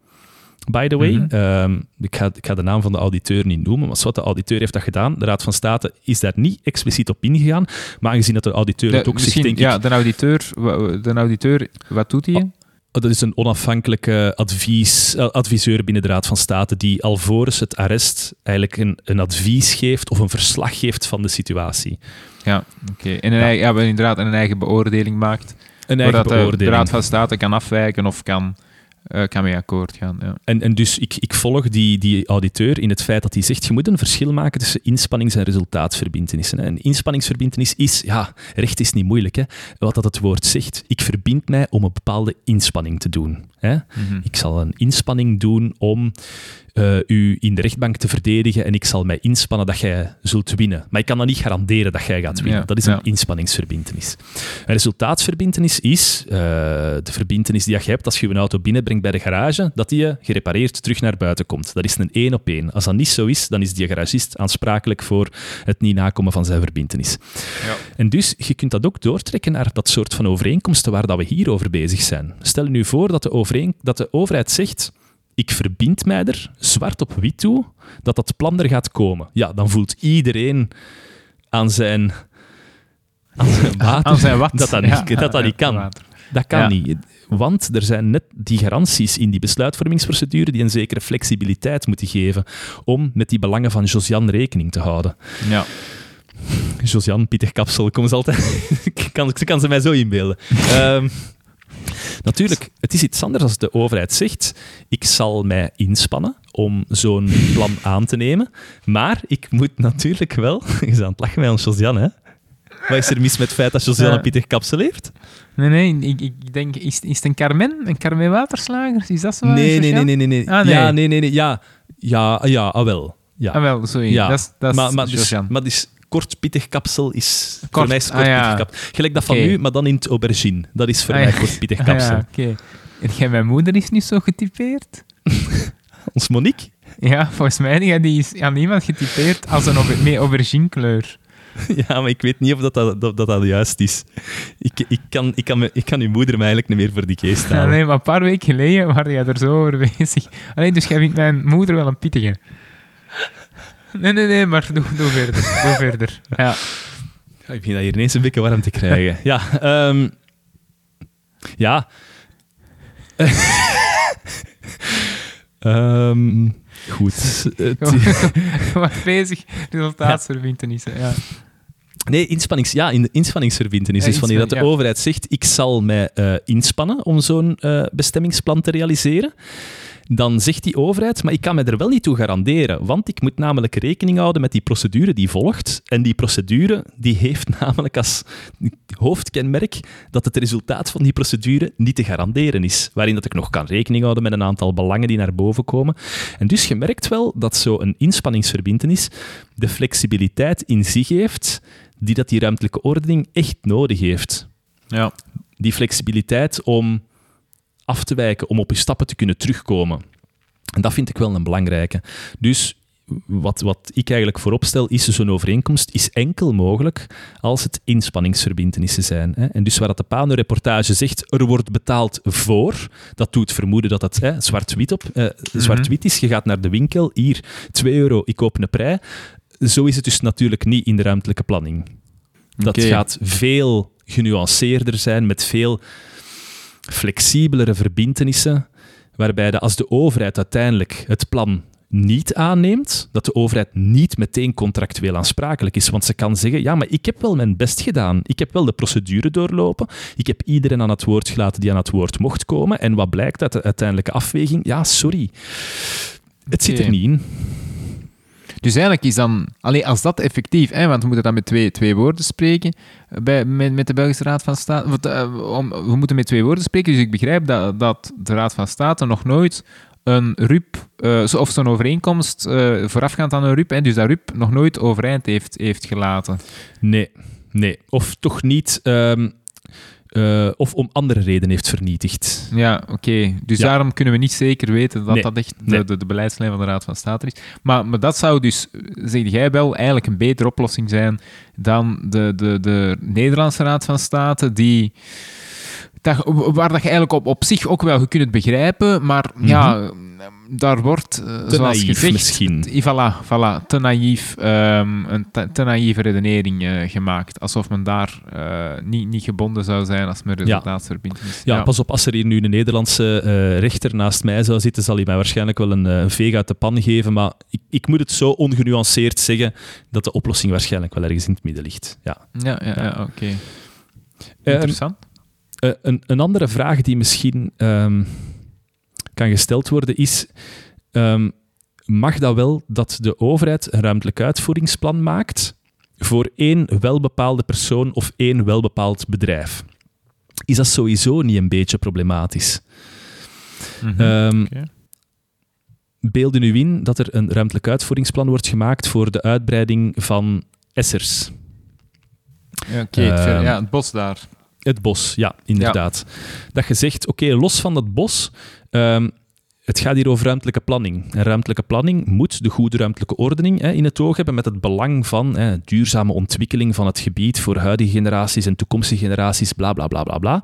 by the way. Mhm. Ehm, ik, ga, ik ga de naam van de auditeur niet noemen, maar wat de auditeur heeft dat gedaan. De Raad van State is daar niet expliciet op ingegaan, maar aangezien dat de auditeur De- het ook zegt, misschien, denk ja, ik, de auditeur, de auditeur, wat doet hij? Oh, dat is een onafhankelijke advies, eh, adviseur binnen de Raad van State die alvorens het arrest eigenlijk een, een advies geeft of een verslag geeft van de situatie. Ja, oké. En een Ja. eigen, ja, inderdaad een eigen beoordeling maakt. Een eigen Doordat de, de beoordeling. Raad van State kan afwijken of kan, eh, kan mee akkoord gaan. Ja. En, en dus ik, ik volg die, die auditeur in het feit dat hij zegt, je moet een verschil maken tussen inspannings- en resultaatsverbintenissen. hè. Een inspanningsverbintenis is, ja, recht is niet moeilijk, hè. wat dat het woord zegt. Ik verbind mij om een bepaalde inspanning te doen. Hè. Mhm. Ik zal een inspanning doen om eh, u in de rechtbank te verdedigen en ik zal mij inspannen dat jij zult winnen. Maar ik kan dan niet garanderen dat jij gaat winnen. Ja, dat is een ja. inspanningsverbintenis. Een resultaatsverbintenis is eh, de verbintenis die je hebt als je een auto binnenbrengt bij de garage, dat die je gerepareerd terug naar buiten komt. Dat is een één op één. Als dat niet zo is, dan is die garagist aansprakelijk voor het niet nakomen van zijn verbintenis. Ja. En dus, je kunt dat ook doortrekken naar dat soort van overeenkomsten waar dat we hier over bezig zijn. Stel je nu voor dat de, overeen, dat de overheid zegt, ik verbind mij er, zwart op wit toe, dat dat plan er gaat komen. Ja, dan voelt iedereen aan zijn, aan zijn water Aan zijn wat. dat dat Ja, niet, dat dat niet kan. water. Dat kan Ja. niet. Want er zijn net die garanties in die besluitvormingsprocedure die een zekere flexibiliteit moeten geven om met die belangen van Josian rekening te houden. Ja. Josian, Pieter Kapsel, kom eens altijd. Ik kan, kan ze mij zo inbeelden. Ehm, natuurlijk, het is iets anders als de overheid zegt: ik zal mij inspannen om zo'n plan aan te nemen. Maar ik moet natuurlijk wel. Je bent aan het lachen met ons, Josian, hè? Wat is er mis met het feit dat Josian Ja. een Pieter Kapsel heeft? Nee, nee, ik, ik denk, is, is het een Carmen? Een Carmen Waterslager? Is dat zo? Nee, nee, Sociaal? nee, nee, nee. Ah, nee. Ja, nee, nee, nee. Ja, ja, ja, ah, wel. Ja. Ah, wel, sorry. ja. Dat is, dat is maar, maar, dus, maar dus kort pittig kapsel is... Voor Kort, mij is kort ah, ja. pittig kapsel. Gelijk dat van nu, maar dan in het aubergine. Dat is voor Ah, mij ja. kort pittig Ah, kapsel. ja, oké. En jij, mijn moeder is nu zo getypeerd? Ons Monique? Ja, volgens mij die, die is aan iemand getypeerd als een auber- met auberginekleur. Ja, maar ik weet niet of dat, dat, dat, juist is. Ik, ik, kan, ik, kan me, ik kan uw moeder mij eigenlijk niet meer voor die geest Ja, halen. nee, maar een paar weken geleden waren jij er zo over bezig. Alleen, dus jij vindt mijn moeder wel een pittige. Nee, nee, nee, maar doe, doe verder. Doe verder. Ja. Ja, Ik begin dat hier ineens een beetje warm te krijgen. Ja, ehm, ja. Ehm, goed. Was bezig, resultaatsverbintenissen. Ja. nee, inspannings, ja, in de inspanningsverbintenis. Ja, dus wanneer dat de ja. overheid zegt, ik zal mij eh, inspannen om zo'n eh, bestemmingsplan te realiseren, dan zegt die overheid, maar ik kan me er wel niet toe garanderen, want ik moet namelijk rekening houden met die procedure die volgt. En die procedure die heeft namelijk als hoofdkenmerk dat het resultaat van die procedure niet te garanderen is. Waarin dat ik nog kan rekening houden met een aantal belangen die naar boven komen. En dus je merkt wel dat zo'n inspanningsverbintenis de flexibiliteit in zich heeft die dat die ruimtelijke ordening echt nodig heeft ja. die flexibiliteit om af te wijken, om op je stappen te kunnen terugkomen. En dat vind ik wel een belangrijke. Dus wat, wat ik eigenlijk voorop stel, is zo'n overeenkomst is enkel mogelijk als het inspanningsverbintenissen zijn. Hè. En dus waar dat de Pano-reportage zegt, er wordt betaald voor, dat doet vermoeden dat hè, zwart-wit op, eh, zwart-wit is. Je gaat naar de winkel, hier, 2 euro, ik koop een prei. Zo is het dus natuurlijk niet in de ruimtelijke planning. Dat gaat veel genuanceerder zijn, met veel flexibelere verbintenissen, waarbij de, als de overheid uiteindelijk het plan niet aanneemt, dat de overheid niet meteen contractueel aansprakelijk is. Want ze kan zeggen, ja, maar ik heb wel mijn best gedaan. Ik heb wel de procedure doorlopen. Ik heb iedereen aan het woord gelaten die aan het woord mocht komen. En wat blijkt uit de uiteindelijke afweging? Ja, sorry. Het zit er niet in. Dus eigenlijk is dan, alleen als dat effectief, hè, want we moeten dan met twee, twee woorden spreken eh, bij, met, met de Belgische Raad van State. Want, eh, we moeten met twee woorden spreken, dus ik begrijp dat, dat de Raad van State nog nooit een RUP, zo- of zo'n overeenkomst voorafgaand aan een RUP, hè, dus dat RUP nog nooit overeind heeft, heeft gelaten. Nee, nee. Of toch niet... ehm, eh, of om andere redenen heeft vernietigd. Ja, oké. Dus Ja. daarom kunnen we niet zeker weten dat Nee. dat echt de, Nee. de, de beleidslijn van de Raad van State is. Maar, maar dat zou dus, eh, zeg jij wel, eigenlijk een betere oplossing zijn dan de, de, de Nederlandse Raad van State, die... Dat, waar dat je eigenlijk op, op zich ook wel je kunt het begrijpen, maar ja, daar wordt, eh, zoals naïef gezegd... misschien. Voilà, voilà, te naïef, ehm, een te, te naïeve redenering eh, gemaakt. Alsof men daar eh, niet, niet gebonden zou zijn als men resultaatsverbintenis... Ja, pas op, als er hier nu een Nederlandse rechter naast mij zou zitten, zal hij mij waarschijnlijk wel een, een veeg uit de pan geven. Maar ik, ik moet het zo ongenuanceerd zeggen dat de oplossing waarschijnlijk wel ergens in het midden ligt. Ja. Ja, ja, ja, oké. Ehm, Interessant. Een, een andere vraag die misschien ehm, kan gesteld worden is: ehm, mag dat wel dat de overheid een ruimtelijk uitvoeringsplan maakt voor één welbepaalde persoon of één welbepaald bedrijf? Is dat sowieso niet een beetje problematisch? Mhm. Ehm, Oké. Beelden u in dat er een ruimtelijk uitvoeringsplan wordt gemaakt voor de uitbreiding van Essers. Ja, oké, het ehm, ja, het bos daar. Het bos, ja, inderdaad. Dat je zegt, oké, los van dat bos, ehm, het gaat hier over ruimtelijke planning. En ruimtelijke planning moet de goede ruimtelijke ordening hè, in het oog hebben met het belang van hè, duurzame ontwikkeling van het gebied voor huidige generaties en toekomstige generaties, bla bla bla bla bla.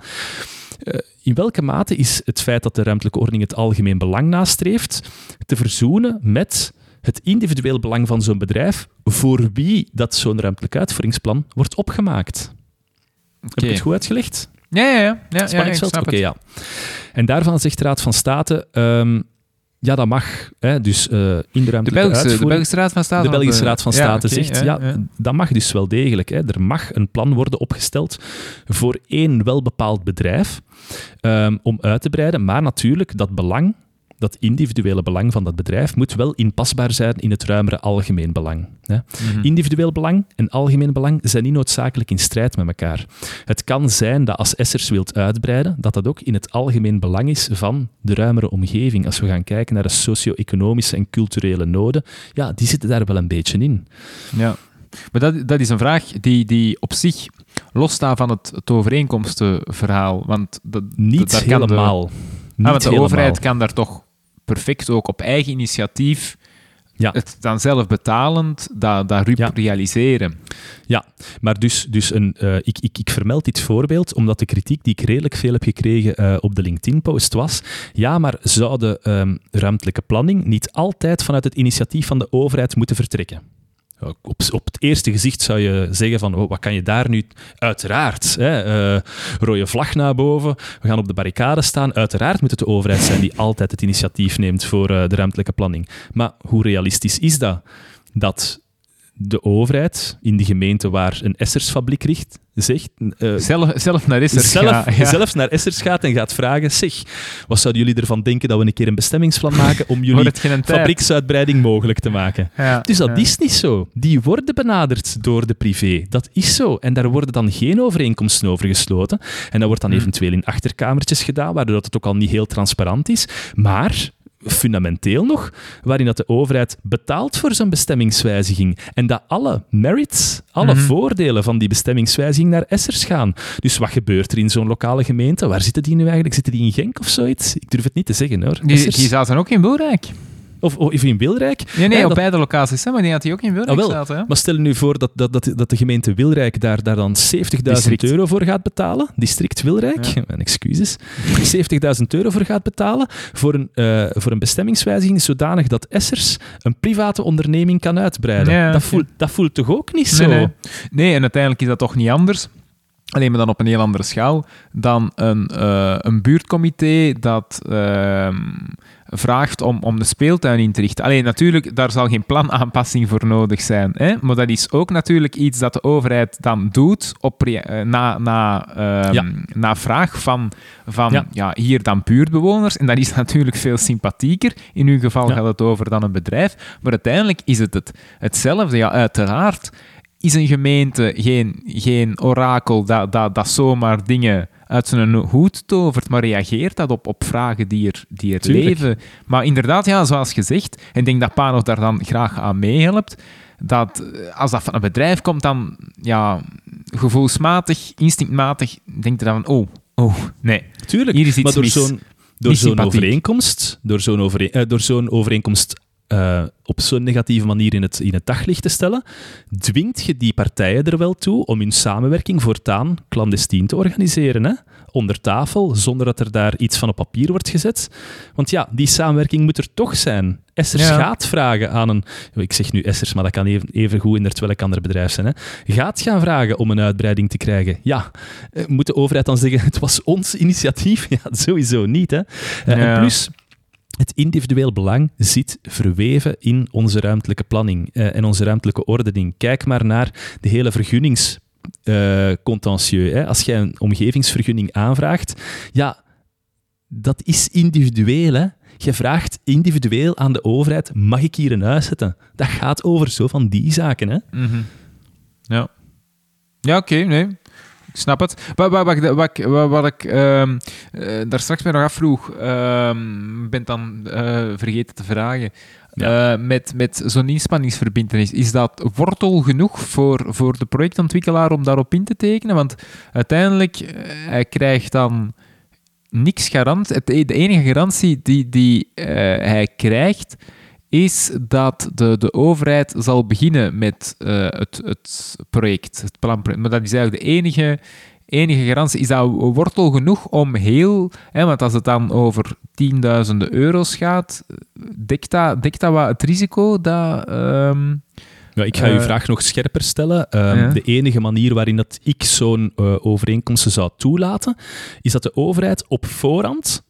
Eh, in welke mate is het feit dat de ruimtelijke ordening het algemeen belang nastreeft te verzoenen met het individueel belang van zo'n bedrijf voor wie dat zo'n ruimtelijk uitvoeringsplan wordt opgemaakt? Heb ik het goed uitgelegd? Ja, ja, ja. ja, Spanningsveld? Oké, ja. En daarvan zegt de Raad van State, ehm, ja, dat mag. Hè, dus eh, in de De ruimtelijke Belgische, de Belgische Raad van State? de Belgische Raad van Ja, State zegt, ja, dat mag dus wel degelijk. Hè. Er mag een plan worden opgesteld voor één welbepaald bedrijf ehm, om uit te breiden, maar natuurlijk dat belang, dat individuele belang van dat bedrijf, moet wel inpasbaar zijn in het ruimere algemeen belang. Hè. Mhm. Individueel belang en algemeen belang zijn niet noodzakelijk in strijd met elkaar. Het kan zijn dat als Essers wilt uitbreiden, dat dat ook in het algemeen belang is van de ruimere omgeving. Als we gaan kijken naar de socio-economische en culturele noden, ja, die zitten daar wel een beetje in. Ja. Maar dat, dat is een vraag die, die op zich losstaat van het, het overeenkomstenverhaal. Want dat, Niet dat- de- helemaal. Ah, Niet want de helemaal. overheid kan daar toch perfect ook op eigen initiatief Ja. het dan zelf betalend dat, dat RUP Ja. realiseren. Ja, maar dus, dus een, eh, ik, ik, ik vermeld dit voorbeeld omdat de kritiek die ik redelijk veel heb gekregen eh, op de LinkedIn-post was, ja, maar zou de ehm, ruimtelijke planning niet altijd vanuit het initiatief van de overheid moeten vertrekken? Op, op het eerste gezicht zou je zeggen van, oh, wat kan je daar nu... Uiteraard, hè, eh, rode vlag naar boven, we gaan op de barricade staan. Uiteraard moet het de overheid zijn die altijd het initiatief neemt voor eh, de ruimtelijke planning. Maar hoe realistisch is dat? Dat de overheid in de gemeente waar een Essersfabriek richt, zegt, eh, Zelf, zelf naar Essers zelf, gaan, ja. zelfs naar Essers gaat en gaat vragen, zeg, wat zouden jullie ervan denken dat we een keer een bestemmingsplan maken om jullie fabrieksuitbreiding mogelijk te maken? Ja, Dus dat ja. is niet zo. Die worden benaderd door de privé. Dat is zo. En daar worden dan geen overeenkomsten over gesloten. En dat wordt dan Hmm. eventueel in achterkamertjes gedaan, waardoor het ook al niet heel transparant is. Maar fundamenteel nog, waarin dat de overheid betaalt voor zo'n bestemmingswijziging. En dat alle merits, alle Mhm. voordelen van die bestemmingswijziging naar Essers gaan. Dus wat gebeurt er in zo'n lokale gemeente? Waar zitten die nu eigenlijk? Zitten die in Genk of zoiets? Ik durf het niet te zeggen hoor. Die, die zaten ook in Wilrijk. Of, of in Wilrijk? Nee, nee, Ja, op dat- beide locaties, hè, maar die had hij ook in Wilrijk Ah, wel. zaten. Hè? Maar stel je nu voor dat, dat, dat, dat de gemeente Wilrijk daar, daar dan 70.000 District. euro voor gaat betalen. District Wilrijk, Ja. mijn excuses. 70.000 euro voor gaat betalen voor een, eh, voor een bestemmingswijziging zodanig dat Essers een private onderneming kan uitbreiden. Ja, dat, voelt, dat voelt toch ook niet zo? Nee, nee. nee, en uiteindelijk is dat toch niet anders. Alleen maar dan op een heel andere schaal dan een, eh, een buurtcomité dat ehm, vraagt om, om de speeltuin in te richten. Alleen natuurlijk, daar zal geen planaanpassing voor nodig zijn. Hè? Maar dat is ook natuurlijk iets dat de overheid dan doet op, eh, na, na, ehm, Ja. na vraag van, van ja. Ja. hier dan buurtbewoners. En dat is natuurlijk veel sympathieker. In uw geval Ja. gaat het over dan een bedrijf. Maar uiteindelijk is het, het hetzelfde. Ja, uiteraard is een gemeente geen, geen orakel dat, dat, dat zomaar dingen uit zijn hoed tovert, maar reageert dat op, op vragen die er, die er Tuurlijk. leven. Maar inderdaad, ja, zoals gezegd, en ik denk dat Pano daar dan graag aan meehelpt, dat eh, als dat van een bedrijf komt, dan ja, gevoelsmatig, instinctmatig, denkt je dan oh, oh, nee. Tuurlijk, Hier is iets maar door zo'n door zo'n overeenkomst, door zo'n overeen- eh, door zo'n overeenkomst eh, op zo'n negatieve manier in het, in het daglicht te stellen, dwingt je die partijen er wel toe om hun samenwerking voortaan clandestien te organiseren. Hè? Onder tafel, zonder dat er daar iets van op papier wordt gezet. Want ja, die samenwerking moet er toch zijn. Essers Ja. gaat vragen aan een... Ik zeg nu Essers, maar dat kan even, even goed in welk ander bedrijf zijn. Hè? Gaat gaan vragen om een uitbreiding te krijgen. Ja, eh, moet de overheid dan zeggen, het was ons initiatief? Ja, sowieso niet. Hè? Eh, Ja. En plus, het individueel belang zit verweven in onze ruimtelijke planning eh, en onze ruimtelijke ordening. Kijk maar naar de hele vergunnings eh. Als jij een omgevingsvergunning aanvraagt, ja, dat is individueel. Hè. Je vraagt individueel aan de overheid, mag ik hier een huis zetten? Dat gaat over zo van die zaken. Hè. Mhm. Ja. Ja, oké, nee. Ik snap het. Wat, wat, wat, ik- wat, ik- wat, wat ik ehm, eh, daar straks mij nog afvroeg, ehm ben dan eh, vergeten te vragen. Ja. Eh, met met zo'n inspanningsverbindenis, is dat wortel genoeg voor, voor de projectontwikkelaar om daarop in te tekenen? Want uiteindelijk, hij krijgt dan niks garant. E- de enige garantie die, die hij krijgt, is dat de, de overheid zal beginnen met eh, het, het project, het planproject. Maar dat is eigenlijk de enige, enige garantie. Is dat wortel genoeg om heel... Hè, want als het dan over tienduizenden euro's gaat, dekt dat, dekt dat wat het risico dat... ehm, Ja, ik ga uw Eh, vraag nog scherper stellen. Ehm, ja. De enige manier waarin dat ik zo'n eh, overeenkomsten zou toelaten, is dat de overheid op voorhand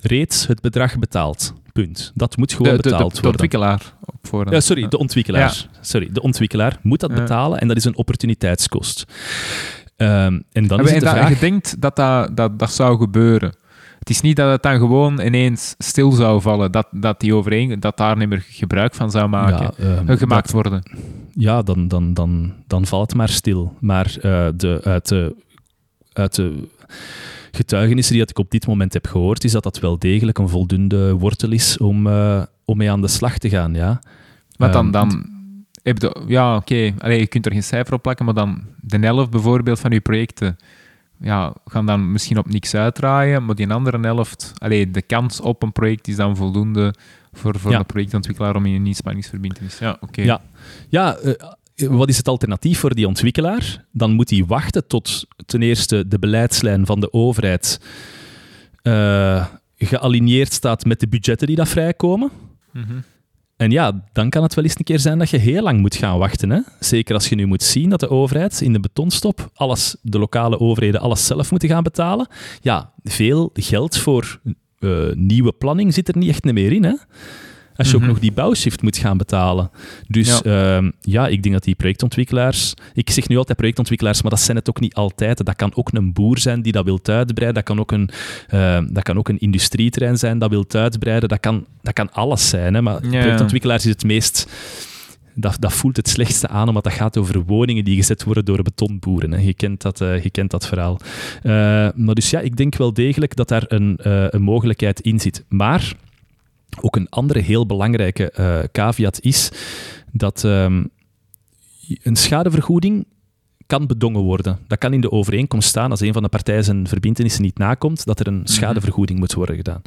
reeds het bedrag betaalt. Punt. Dat moet gewoon de, de, de, betaald de worden. ontwikkelaar op voorhand. Ja, sorry, de ontwikkelaar. Sorry, de ontwikkelaar moet dat betalen en dat is een opportuniteitskost. Ehm, en dan En is het de vraag... Je denkt dat dat, dat dat zou gebeuren. Het is niet dat het dan gewoon ineens stil zou vallen, dat, dat, die overeen, dat daar niet meer gebruik van zou maken, Ja, ehm, eh, gemaakt worden. ja, dan, dan, dan, dan valt het maar stil. Maar eh, de, uit, de, uit de getuigenissen die dat ik op dit moment heb gehoord, is dat dat wel degelijk een voldoende wortel is om, eh, om mee aan de slag te gaan. Ja. Want dan, Ehm, dan heb je... Ja, oké. Allee, Je kunt er geen cijfer op plakken, maar dan de helft bijvoorbeeld van je projecten ja, gaan dan misschien op niks uitdraaien, maar die andere helft, allee, de kans op een project is dan voldoende voor, voor Ja. een projectontwikkelaar om in een niet-spanningsverbindenis. Ja, oké. Ja, ja eh, wat is het alternatief voor die ontwikkelaar? Dan moet hij wachten tot ten eerste de beleidslijn van de overheid eh, gealigneerd staat met de budgetten die dat vrijkomen. Mhm. En ja, dan kan het wel eens een keer zijn dat je heel lang moet gaan wachten. Hè? Zeker als je nu moet zien dat de overheid in de betonstop alles, de lokale overheden, alles zelf moeten gaan betalen. Ja, veel geld voor eh, nieuwe planning zit er niet echt meer in. Hè? Als je Mhm. ook nog die bouwshift moet gaan betalen. Dus ja. ja, ik denk dat die projectontwikkelaars... Ik zeg nu altijd projectontwikkelaars, maar dat zijn het ook niet altijd. Dat kan ook een boer zijn die dat wil uitbreiden. Dat kan ook een, eh, dat kan ook een industrieterrein zijn dat wil uitbreiden. Dat kan, dat kan alles zijn. Hè? Maar Ja. projectontwikkelaars is het meest... Dat, dat voelt het slechtste aan, omdat dat gaat over woningen die gezet worden door betonboeren. Hè. Je, kent dat, eh, je kent dat verhaal. Eh, maar dus ja, ik denk wel degelijk dat daar een, eh, een mogelijkheid in zit. Maar ook een andere heel belangrijke eh, caveat is dat ehm, een schadevergoeding kan bedongen worden. Dat kan in de overeenkomst staan als een van de partijen zijn verbintenissen niet nakomt, dat er een schadevergoeding moet worden gedaan.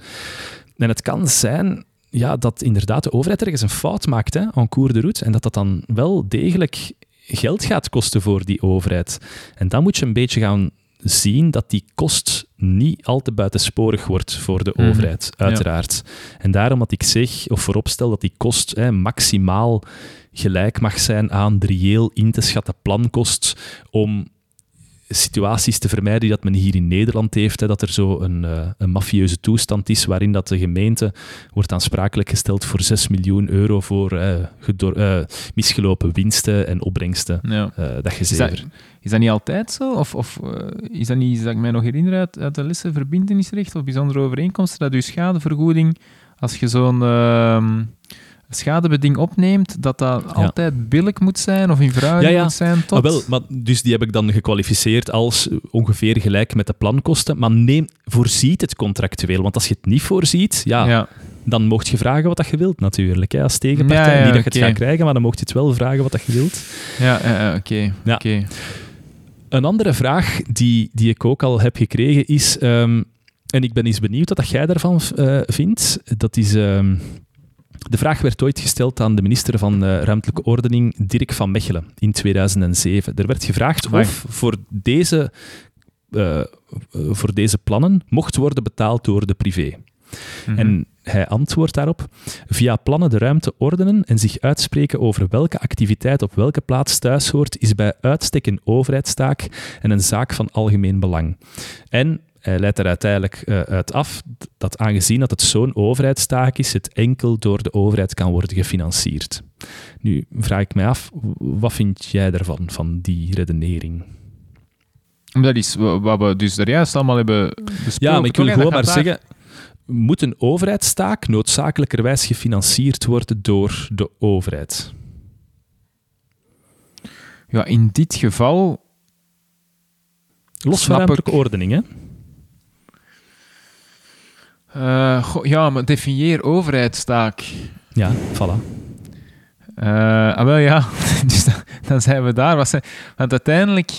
En het kan zijn ja, dat inderdaad de overheid ergens een fout maakt hè, en cours de route en dat dat dan wel degelijk geld gaat kosten voor die overheid. En dan moet je een beetje gaan zien dat die kost niet al te buitensporig wordt voor de Mhm. overheid, uiteraard. En daarom dat ik zeg, of vooropstel, dat die kost hè, maximaal gelijk mag zijn aan de reëel in te schatten plankost om situaties te vermijden die dat men hier in Nederland heeft, hè, dat er zo een, eh, een mafieuze toestand is waarin dat de gemeente wordt aansprakelijk gesteld voor 6 miljoen euro voor eh, misgelopen winsten en opbrengsten. Ja. dat Is dat, gezever. is dat niet altijd zo? Of, of is dat niet iets dat ik mij nog herinner uit, uit de lessen verbindenisrecht of bijzondere overeenkomsten, dat je schadevergoeding, als je zo'n ehm, schadebeding opneemt, dat dat altijd billig moet zijn of in verhouding Ja, ja. moet zijn tot... Ah, wel, maar dus die heb ik dan gekwalificeerd als ongeveer gelijk met de plankosten. Maar neem, voorziet het contractueel. Want als je het niet voorziet, ja, dan mocht je vragen wat dat je wilt natuurlijk. Hè, als tegenpartij. Niet dat je het gaat krijgen, maar dan mocht je het wel vragen wat dat je wilt. Ja, oké. Oké. Een andere vraag die, die ik ook al heb gekregen is... ehm, en ik ben eens benieuwd wat dat jij daarvan eh, vindt. Dat is... ehm, de vraag werd ooit gesteld aan de minister van eh, Ruimtelijke Ordening, Dirk van Mechelen, in 2007. Er werd gevraagd Amai. of voor deze, eh, voor deze plannen mocht worden betaald door de privé. Mhm. En hij antwoordt daarop: via plannen de ruimte ordenen en zich uitspreken over welke activiteit op welke plaats thuis hoort, is bij uitstek een overheidstaak en een zaak van algemeen belang. En hij leidt er uiteindelijk eh, uit af dat aangezien dat het zo'n overheidstaak is, het enkel door de overheid kan worden gefinancierd. Nu vraag ik mij af, wat vind jij daarvan, van die redenering? Dat is wa- wat we dus daar juist allemaal hebben besproken. Ja, maar ik wil gewoon maar zeggen, moet een overheidstaak noodzakelijkerwijs gefinancierd worden door de overheid? Ja, in dit geval... Los van ruimtelijke ik. ordening, hè? Eh, goh, ja, maar definieer overheidstaak. Ja, voilà. Eh, ah, wel ja, dus dan, dan zijn we daar. Zijn, want uiteindelijk,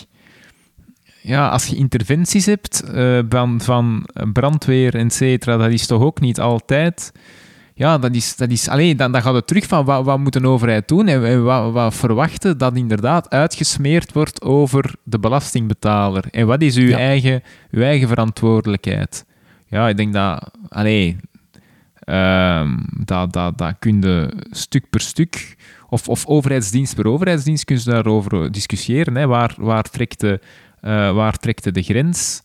ja, als je interventies hebt eh, van, van brandweer, et cetera, dat is toch ook niet altijd. Ja, dat is, dat is alleen, dan, dan gaat het terug van wat, wat moet een overheid doen en, en wat, wat verwachten dat inderdaad uitgesmeerd wordt over de belastingbetaler. En wat is uw, Ja. eigen, uw eigen verantwoordelijkheid? Ja, ik denk dat, allee, Ehm, dat, dat, dat kun je stuk per stuk, of, of overheidsdienst per overheidsdienst, kun je daarover discussiëren. Hè. Waar, waar, trekt de, eh, waar trekt de, de grens?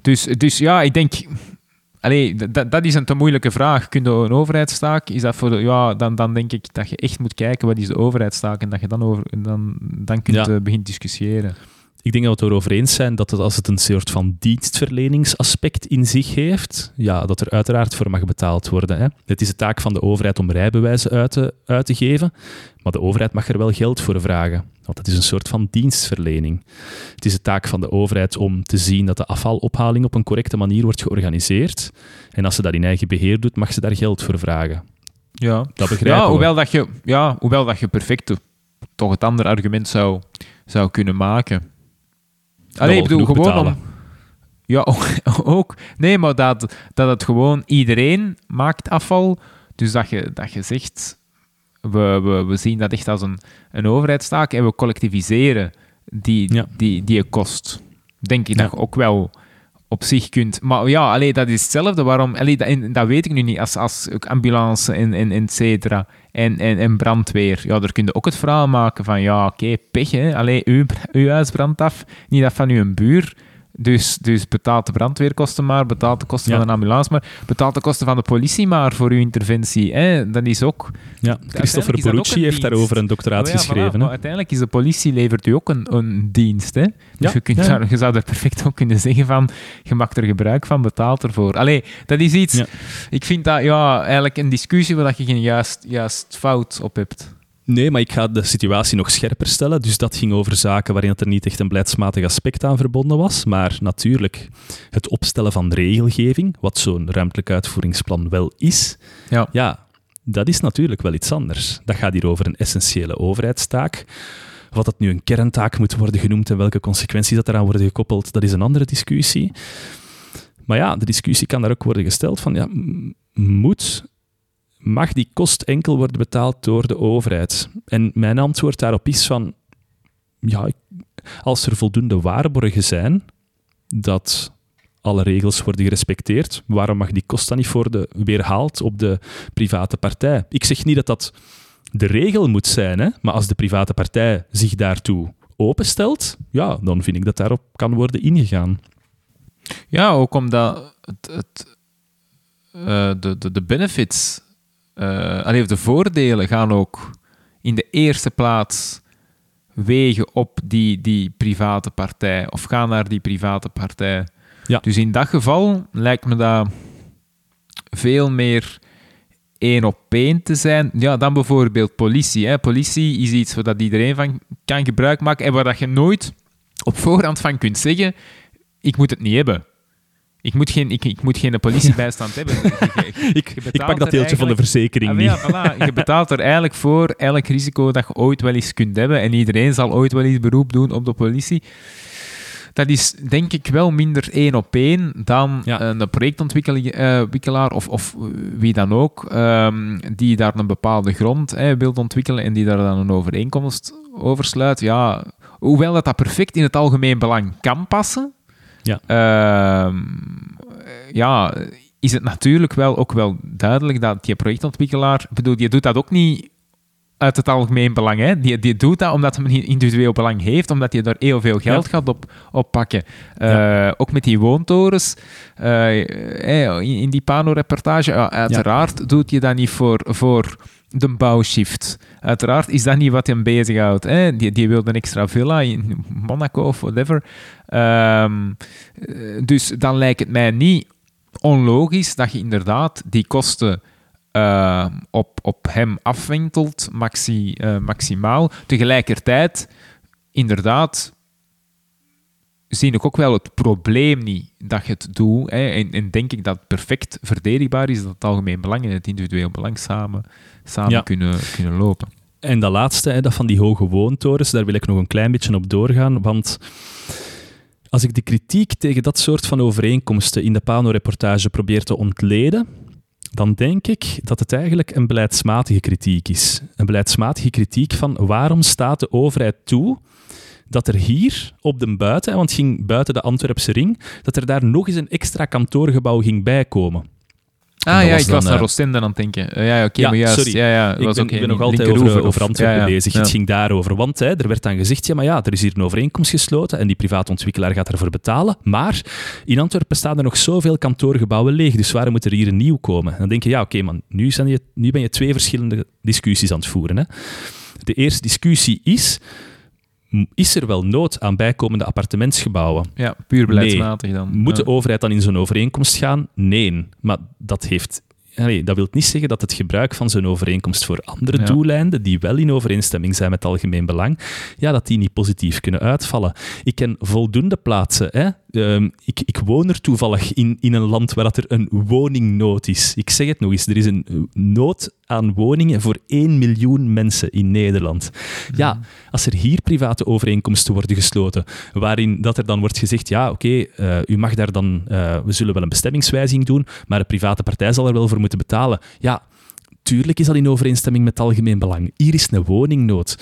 Dus, dus ja, ik denk... Allee, dat, dat is een te moeilijke vraag. Kun je een overheidstaak? Is dat voor de, ja, dan, dan denk ik dat je echt moet kijken wat is de overheidstaak en dat je dan, over, dan, dan kunt Ja. eh, beginnen discussiëren. Ik denk dat we het erover eens zijn dat het, als het een soort van dienstverleningsaspect in zich heeft, ja, dat er uiteraard voor mag betaald worden. Hè. Het is de taak van de overheid om rijbewijzen uit te, uit te geven, maar de overheid mag er wel geld voor vragen. Want het is een soort van dienstverlening. Het is de taak van de overheid om te zien dat de afvalophaling op een correcte manier wordt georganiseerd. En als ze dat in eigen beheer doet, mag ze daar geld voor vragen. Ja, Dat begrijpen ja, we. hoewel dat je, ja, hoewel dat je perfect toch het andere argument zou, zou kunnen maken. Allee, ik wel bedoel gewoon om... Ja, ook, ook. Nee, maar dat, dat het gewoon... Iedereen maakt afval. Dus dat je, dat je zegt... We, we, we zien dat echt als een, een overheidstaak en we collectiviseren die, Ja. die, die kost. Denk ik Ja. dat je ook wel op zich kunt... Maar ja, allee, dat is hetzelfde. Waarom... Allee, dat, dat weet ik nu niet. Als, als ambulance en, en, en, en, en brandweer. Ja, daar kun je ook het verhaal maken van... Ja, oké, pech, hè. Allee, uw, uw huis brandt af. Niet dat van uw buur. Dus, dus betaalt de brandweerkosten maar, betaalt de kosten Ja. van de ambulance maar, betaalt de kosten van de politie maar voor uw interventie. Hè? Dat is ook... Ja, Christopher een heeft dienst. daarover een doctoraat Oh ja, geschreven. hè. uiteindelijk is de politie levert u ook een, een dienst. Hè? Dus je, kunt daar, je zou er perfect ook kunnen zeggen van, je maakt er gebruik van, betaalt ervoor. Allee, dat is iets... Ik vind dat ja, eigenlijk een discussie waar je geen juist, juist fout op hebt. Nee, maar ik ga de situatie nog scherper stellen. Dus dat ging over zaken waarin het er niet echt een beleidsmatig aspect aan verbonden was. Maar natuurlijk, het opstellen van regelgeving, wat zo'n ruimtelijk uitvoeringsplan wel is, Ja. ja, dat is natuurlijk wel iets anders. Dat gaat hier over een essentiële overheidstaak. Wat dat nu een kerntaak moet worden genoemd en welke consequenties dat eraan worden gekoppeld, dat is een andere discussie. Maar ja, de discussie kan daar ook worden gesteld van, ja, moet mag die kost enkel worden betaald door de overheid? En mijn antwoord daarop is van, ja, als er voldoende waarborgen zijn dat alle regels worden gerespecteerd, waarom mag die kost dan niet worden weerhaald op de private partij? Ik zeg niet dat dat de regel moet zijn, hè, maar als de private partij zich daartoe openstelt, ja, dan vind ik dat daarop kan worden ingegaan. Ja, ook omdat het, het, eh, de, de, de benefits, eh allee, of de voordelen gaan ook in de eerste plaats wegen op die, die private partij of gaan naar die private partij. Ja. Dus in dat geval lijkt me dat veel meer één op één te zijn. Ja, dan bijvoorbeeld politie. Hè. Politie is iets waar dat iedereen van kan gebruik maken en waar dat je nooit op voorhand van kunt zeggen ik moet het niet hebben. Ik moet geen, ik, ik moet geen politiebijstand hebben. Je- je- Ik, je ik pak dat deeltje van de verzekering Ah, niet. ja, voilà. Je betaalt er eigenlijk voor elk risico dat je ooit wel eens kunt hebben. En iedereen zal ooit wel eens beroep doen op de politie. Dat is denk ik wel minder één op één dan Ja. een projectontwikkelaar of, of wie dan ook, ehm, die daar een bepaalde grond hè, wil ontwikkelen en die daar dan een overeenkomst over sluit. Ja, hoewel dat, dat perfect in het algemeen belang kan passen, Ja. Ehm, ja, is het natuurlijk wel ook wel duidelijk dat die projectontwikkelaar, ik bedoel, die doet dat ook niet uit het algemeen belang. Hè? Die, die doet dat omdat hij een individueel belang heeft, omdat hij daar heel veel geld gaat op, op pakken. Eh, Ook met die woontorens, eh, in, in die Pano-reportage, uiteraard doet je dat niet voor, voor de bouwshift. Uiteraard is dat niet wat hem bezighoudt. Hè? Die, die wilde een extra villa in Monaco of whatever. Ehm, eh, dus dan lijkt het mij niet onlogisch dat je inderdaad die kosten eh, op, op hem afwentelt, maxi, eh, maximaal. Tegelijkertijd, inderdaad, zie ik ook wel het probleem niet dat je het doet. Hè. En, en denk ik dat het perfect verdedigbaar is dat het algemeen belang en het individueel belang samen, samen Ja. kunnen, kunnen lopen. En dat laatste, hè, dat van die hoge woontorens, daar wil ik nog een klein beetje op doorgaan. Want als ik de kritiek tegen dat soort van overeenkomsten in de Pano-reportage probeer te ontleden, dan denk ik dat het eigenlijk een beleidsmatige kritiek is. Een beleidsmatige kritiek van waarom staat de overheid toe dat er hier op de buiten, want het ging buiten de Antwerpse ring, dat er daar nog eens een extra kantoorgebouw ging bijkomen. Ah ja, ik was dan, aan eh, aan het denken. Eh, ja, oké, Ja, maar juist. sorry. Ja, ja, Ik was ik ben nog altijd over, over Antwerpen ja, ja, bezig. Het ging daarover. Want hè, er werd dan gezegd, ja, maar ja, er is hier een overeenkomst gesloten en die private ontwikkelaar gaat ervoor betalen. Maar in Antwerpen staan er nog zoveel kantoorgebouwen leeg, dus waarom moet er hier een nieuw komen? En dan denk je, ja, oké man, nu, zijn je, nu ben je twee verschillende discussies aan het voeren. Hè. De eerste discussie is, is er wel nood aan bijkomende appartementsgebouwen? Ja, puur beleidsmatig dan. Moet de overheid dan in zo'n overeenkomst gaan? Nee. Maar dat heeft... allee, dat wil niet zeggen dat het gebruik van zo'n overeenkomst voor andere Ja. doeleinden, die wel in overeenstemming zijn met het algemeen belang, ja, dat die niet positief kunnen uitvallen. Ik ken voldoende plaatsen, hè, Ehm, ik, ik woon er toevallig in, in een land waar dat er een woningnood is. Ik zeg het nog eens, er is een nood aan woningen voor 1 miljoen mensen in Nederland. Ja, als er hier private overeenkomsten worden gesloten, waarin dat er dan wordt gezegd, ja, oké, eh, u mag daar dan, eh, we zullen wel een bestemmingswijziging doen, maar de private partij zal er wel voor moeten betalen. Ja, tuurlijk is dat in overeenstemming met het algemeen belang. Hier is een woningnood.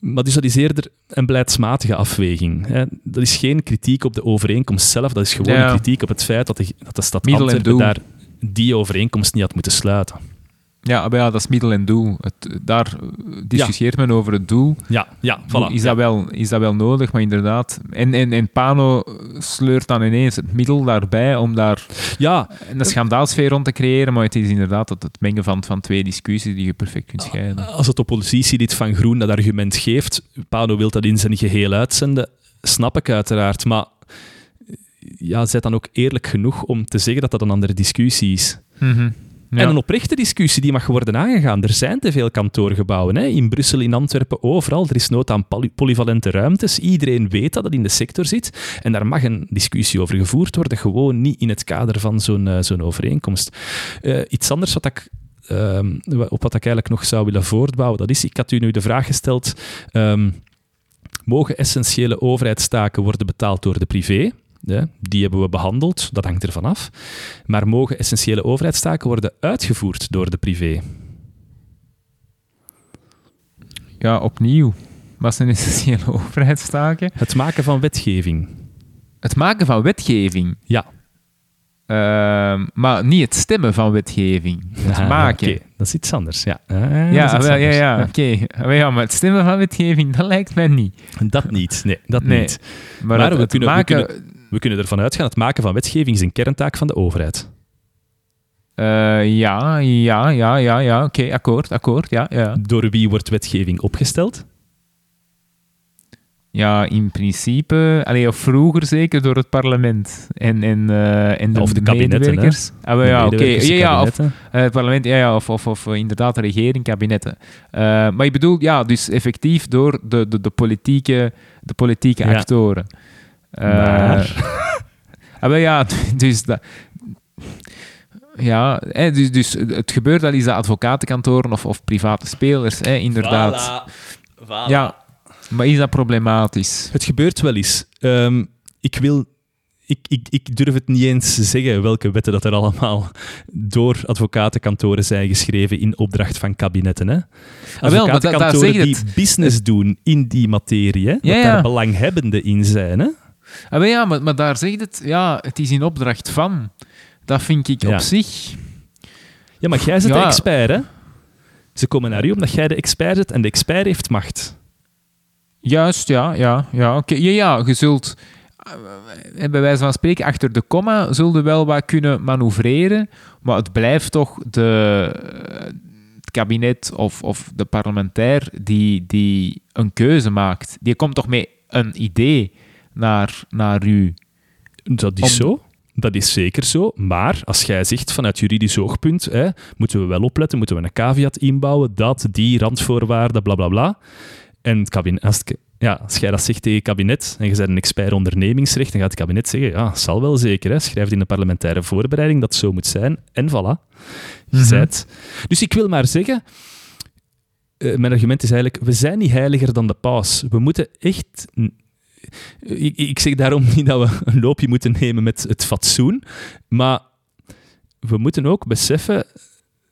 Maar dus dat is eerder een beleidsmatige afweging. Hè. Dat is geen kritiek op de overeenkomst zelf, dat is gewoon Ja. een kritiek op het feit dat de, dat de stad Middel en Antwerpen daar die overeenkomst niet had moeten sluiten. Ja, maar ja, dat is middel en doel. Het, daar eh, discussieert men over het doel. Ja, ja, voilà. Is, dat wel, is dat wel nodig? Maar inderdaad. En, en, en Pano sleurt dan ineens het middel daarbij om daar Ja, een schandaalsfeer rond te creëren. Maar het is inderdaad het, het mengen van, van twee discussies die je perfect kunt scheiden. als het oppositielid van Groen dat argument geeft, Pano wil dat in zijn geheel uitzenden, snap ik uiteraard. Maar ja, zet dan ook eerlijk genoeg om te zeggen dat dat een andere discussie is. Mhm. Ja. En een oprechte discussie die mag worden aangegaan. Er zijn te veel kantoorgebouwen. Hè? In Brussel, in Antwerpen, overal. Er is nood aan poly- polyvalente ruimtes. Iedereen weet dat het in de sector zit. En daar mag een discussie over gevoerd worden. Gewoon niet in het kader van zo'n eh, zo'n overeenkomst. Eh, iets anders wat ik, ehm, op wat ik eigenlijk nog zou willen voortbouwen, dat is, ik had u nu de vraag gesteld, ehm, mogen essentiële overheidstaken worden betaald door de privé? Ja, die hebben we behandeld, dat hangt ervan af. Maar mogen essentiële overheidstaken worden uitgevoerd door de privé? ja, opnieuw. Wat zijn essentiële overheidstaken? Het maken van wetgeving. Het maken van wetgeving. Ja. Ehm, maar niet het stemmen van wetgeving. Het Ah, maken. Dat is iets anders, ja. Ah, Ja, ja, oké. Maar ja, maar het stemmen van wetgeving, dat lijkt mij niet. Dat niet, nee, dat Nee. niet. Maar, Maar het, we het kunnen- we maken... We kunnen ervan uitgaan dat het maken van wetgeving is een kerntaak van de overheid. eh, ja, ja, ja, ja, ja. Oké, akkoord, akkoord, ja, ja. Door wie wordt wetgeving opgesteld? Ja, in principe... Allee, of vroeger zeker door het parlement. En, en, eh, en de, Of de medewerkers. Ah, De ja, oké. Ja, ja, of. Eh, het parlement, ja, ja of, of, of eh, inderdaad de regering, kabinetten. Eh, maar ik bedoel, ja, dus effectief door de, de, de politieke, de politieke Ja. actoren. Eh, Maar? ah, wel ja, dus dat... Ja, hè, dus, dus het gebeurt wel eens dat advocatenkantoren of, of private spelers, hè, inderdaad. Ja, maar is dat problematisch? Het gebeurt wel eens. Ehm, ik wil... Ik, ik, ik durf het niet eens zeggen welke wetten dat er allemaal door advocatenkantoren zijn geschreven in opdracht van kabinetten. Hè? Ah, wel, maar da- daar Advocatenkantoren zeg je die het. business doen in die materie, hè? dat ja. daar belanghebbenden in zijn. Hè? Ah, wel ja, maar, maar daar zegt het, ja, het is in opdracht van. Dat vind ik Ja. op zich... Ja, maar jij bent Ja. de expert, hè? Ze komen naar u omdat jij de expert bent en de expert heeft macht. Juist, ja, ja, ja. Oké, ja, ja, je zult, eh, bij wijze van spreken, achter de komma zul je wel wat kunnen manoeuvreren, maar het blijft toch de, eh, het kabinet of, of de parlementair die, die een keuze maakt. Die komt toch met een idee naar, naar u. Dat is Om- zo. Dat is zeker zo. Maar als jij zegt vanuit juridisch oogpunt, hè, moeten we wel opletten, moeten we een caveat inbouwen dat die randvoorwaarden, bla bla bla. En het kabinet, als, het- ja, als jij dat zegt tegen het kabinet en je bent een expert ondernemingsrecht, dan gaat het kabinet zeggen, ja, zal wel zeker. Hè. Schrijf het in de parlementaire voorbereiding dat het zo moet zijn. En voilà. Je het. Dus ik wil maar zeggen, eh, mijn argument is eigenlijk, we zijn niet heiliger dan de paus. We moeten echt... Ik, ik zeg daarom niet dat we een loopje moeten nemen met het fatsoen, maar we moeten ook beseffen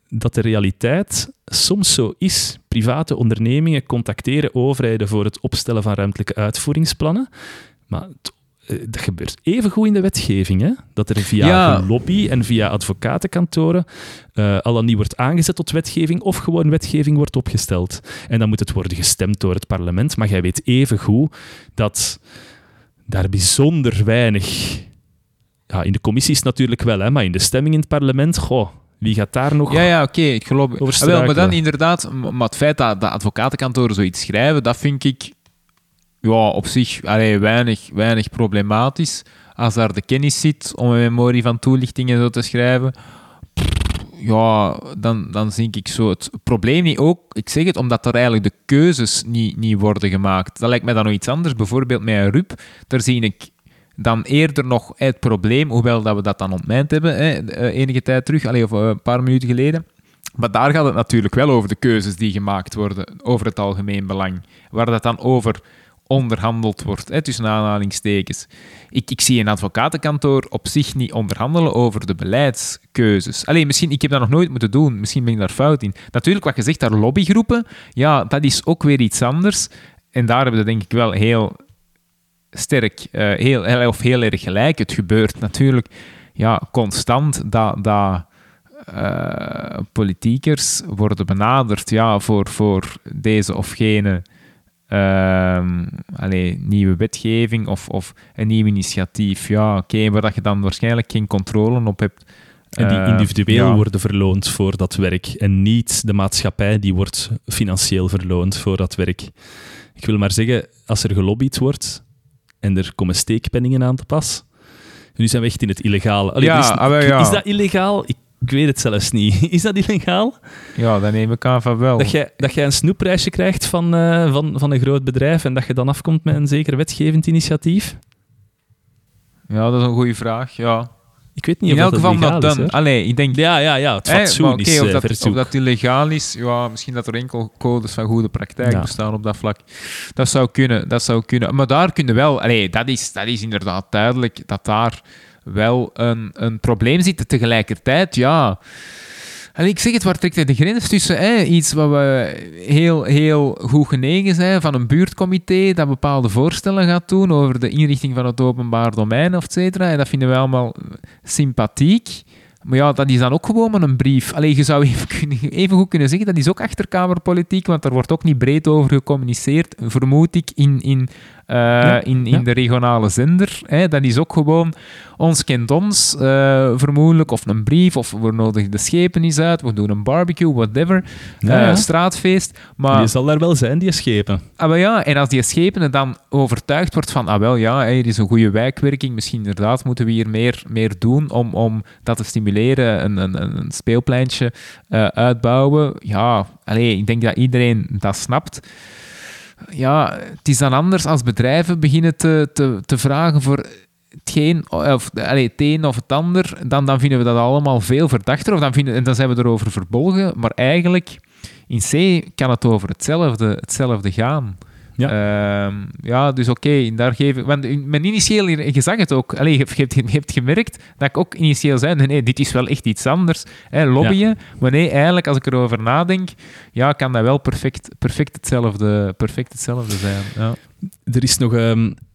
dat de realiteit soms zo is. Private ondernemingen contacteren overheden voor het opstellen van ruimtelijke uitvoeringsplannen, maar het- eh, dat gebeurt evengoed in de wetgeving. Hè? Dat er via Ja. lobby en via advocatenkantoren eh, al dan niet wordt aangezet tot wetgeving of gewoon wetgeving wordt opgesteld. En dan moet het worden gestemd door het parlement. Maar jij weet evengoed dat daar bijzonder weinig... Ja, in de commissies natuurlijk wel, hè, maar in de stemming in het parlement, goh, wie gaat daar nog... Ja, ja, oké, ik geloof... Ah, wel, maar dan inderdaad, maar het feit dat de advocatenkantoren zoiets schrijven, dat vind ik ja, op zich allee, weinig, weinig problematisch. Als daar de kennis zit om een memorie van toelichting en zo te schrijven, ja, dan, dan zie ik zo het probleem niet ook. Ik zeg het omdat er eigenlijk de keuzes niet, niet worden gemaakt. Dat lijkt mij dan nog iets anders. Bijvoorbeeld met een RUP, daar zie ik dan eerder nog het probleem, hoewel dat we dat dan ontmijnd hebben hè, eh, enige tijd terug, alleen of een paar minuten geleden. Maar daar gaat het natuurlijk wel over de keuzes die gemaakt worden over het algemeen belang. Waar dat dan over onderhandeld wordt, hè, tussen aanhalingstekens. Ik, ik zie een advocatenkantoor op zich niet onderhandelen over de beleidskeuzes. Alleen, misschien, ik heb dat nog nooit moeten doen, misschien ben ik daar fout in. Natuurlijk, wat je zegt, daar lobbygroepen, ja, dat is ook weer iets anders. En daar hebben we denk ik wel heel sterk, uh, heel, of heel erg gelijk. Het gebeurt natuurlijk ja, constant dat... dat uh, politiekers worden benaderd ja, voor, voor deze of gene uh, allee, nieuwe wetgeving of, of een nieuw initiatief. Ja, oké, okay, waar dat je dan waarschijnlijk geen controle op hebt. En die individueel ja. worden verloond voor dat werk en niet de maatschappij die wordt financieel verloond voor dat werk. Ik wil maar zeggen, als er gelobbyd wordt en er komen steekpenningen aan te pas, nu zijn we echt in het illegale. Allee, ja, is, ah, ja. is dat illegaal? Ik ik weet het zelfs niet. Is dat illegaal? Ja, dat neem ik aan van wel. Dat jij, dat jij een snoepprijsje krijgt van, uh, van, van een groot bedrijf en dat je dan afkomt met een zeker wetgevend initiatief? Ja, dat is een goede vraag, ja. Ik weet niet In of elk dat geval dat legaal is, dan... hè? Allee, ik denk... Ja, ja, ja. Het fatsoen oké, is of, eh, dat, of dat illegaal is, ja, misschien dat er enkel codes van goede praktijk Ja. bestaan op dat vlak. Dat zou kunnen, dat zou kunnen. Maar daar kunnen wel... Allee, dat is, dat is inderdaad duidelijk dat daar wel een, een probleem zit. Tegelijkertijd, ja... Allee, ik zeg het, waar trekt hij de grens tussen iets wat we heel, heel goed genegen zijn van een buurtcomité dat bepaalde voorstellen gaat doen over de inrichting van het openbaar domein, et cetera. En dat vinden wij allemaal sympathiek. Maar ja, dat is dan ook gewoon maar een brief. Allee, je zou even, even goed kunnen zeggen, dat is ook achterkamerpolitiek, want er wordt ook niet breed over gecommuniceerd, vermoed ik, in, in, uh, Ja, in, in ja. de regionale zender. Hè. Dat is ook gewoon, ons kent ons, uh, vermoedelijk, of een brief, of we nodigen de schepen eens uit, we doen een barbecue, whatever, Ja, uh, ja. straatfeest. Maar Die zal daar wel zijn, die schepen. Ah, maar ja, en als die schepenen dan overtuigd wordt van, ah wel, ja, hier is een goede wijkwerking, misschien inderdaad moeten we hier meer, meer doen om, om dat te stimuleren, een, een, een speelpleintje eh, uitbouwen. Ja, allee, ik denk dat iedereen dat snapt. Ja, het is dan anders als bedrijven beginnen te, te, te vragen voor hetgeen, of, het een of het ander, dan, dan vinden we dat allemaal veel verdachter, of dan, vinden, en dan zijn we erover verbolgen, maar eigenlijk in C kan het over hetzelfde, hetzelfde gaan. Ja, ja dus oké, daar geef ik... Want mijn initieel, je zag het ook, allee, je, hebt, je hebt gemerkt dat ik ook initieel zei, nee, dit is wel echt iets anders, hè, lobbyen. Maar nee, eigenlijk, als ik erover nadenk, ja, kan dat wel perfect, perfect, hetzelfde, perfect hetzelfde zijn. Ja. Er is nog... ehm, eh,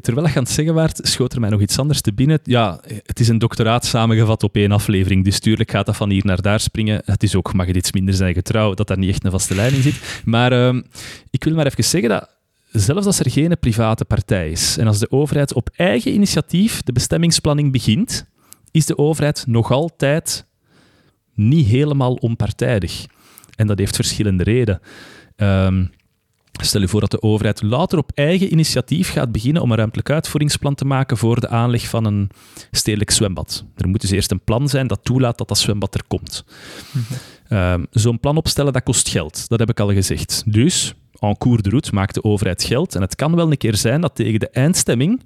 terwijl je aan het zeggen waart, schoot er mij nog iets anders te binnen. Ja, het is een doctoraat samengevat op één aflevering, dus tuurlijk gaat dat van hier naar daar springen. Het is ook, mag het iets minder zijn getrouw, dat daar niet echt een vaste lijn in zit. Maar ehm, ik wil maar even zeggen dat zelfs als er geen private partij is en als de overheid op eigen initiatief de bestemmingsplanning begint, is de overheid nog altijd niet helemaal onpartijdig. En dat heeft verschillende redenen. Ehm, Stel je voor dat de overheid later op eigen initiatief gaat beginnen om een ruimtelijk uitvoeringsplan te maken voor de aanleg van een stedelijk zwembad. Er moet dus eerst een plan zijn dat toelaat dat dat zwembad er komt. Ehm, Zo'n plan opstellen, dat kost geld. Dat heb ik al gezegd. Dus, en cours de route maakt de overheid geld. En het kan wel een keer zijn dat tegen de eindstemming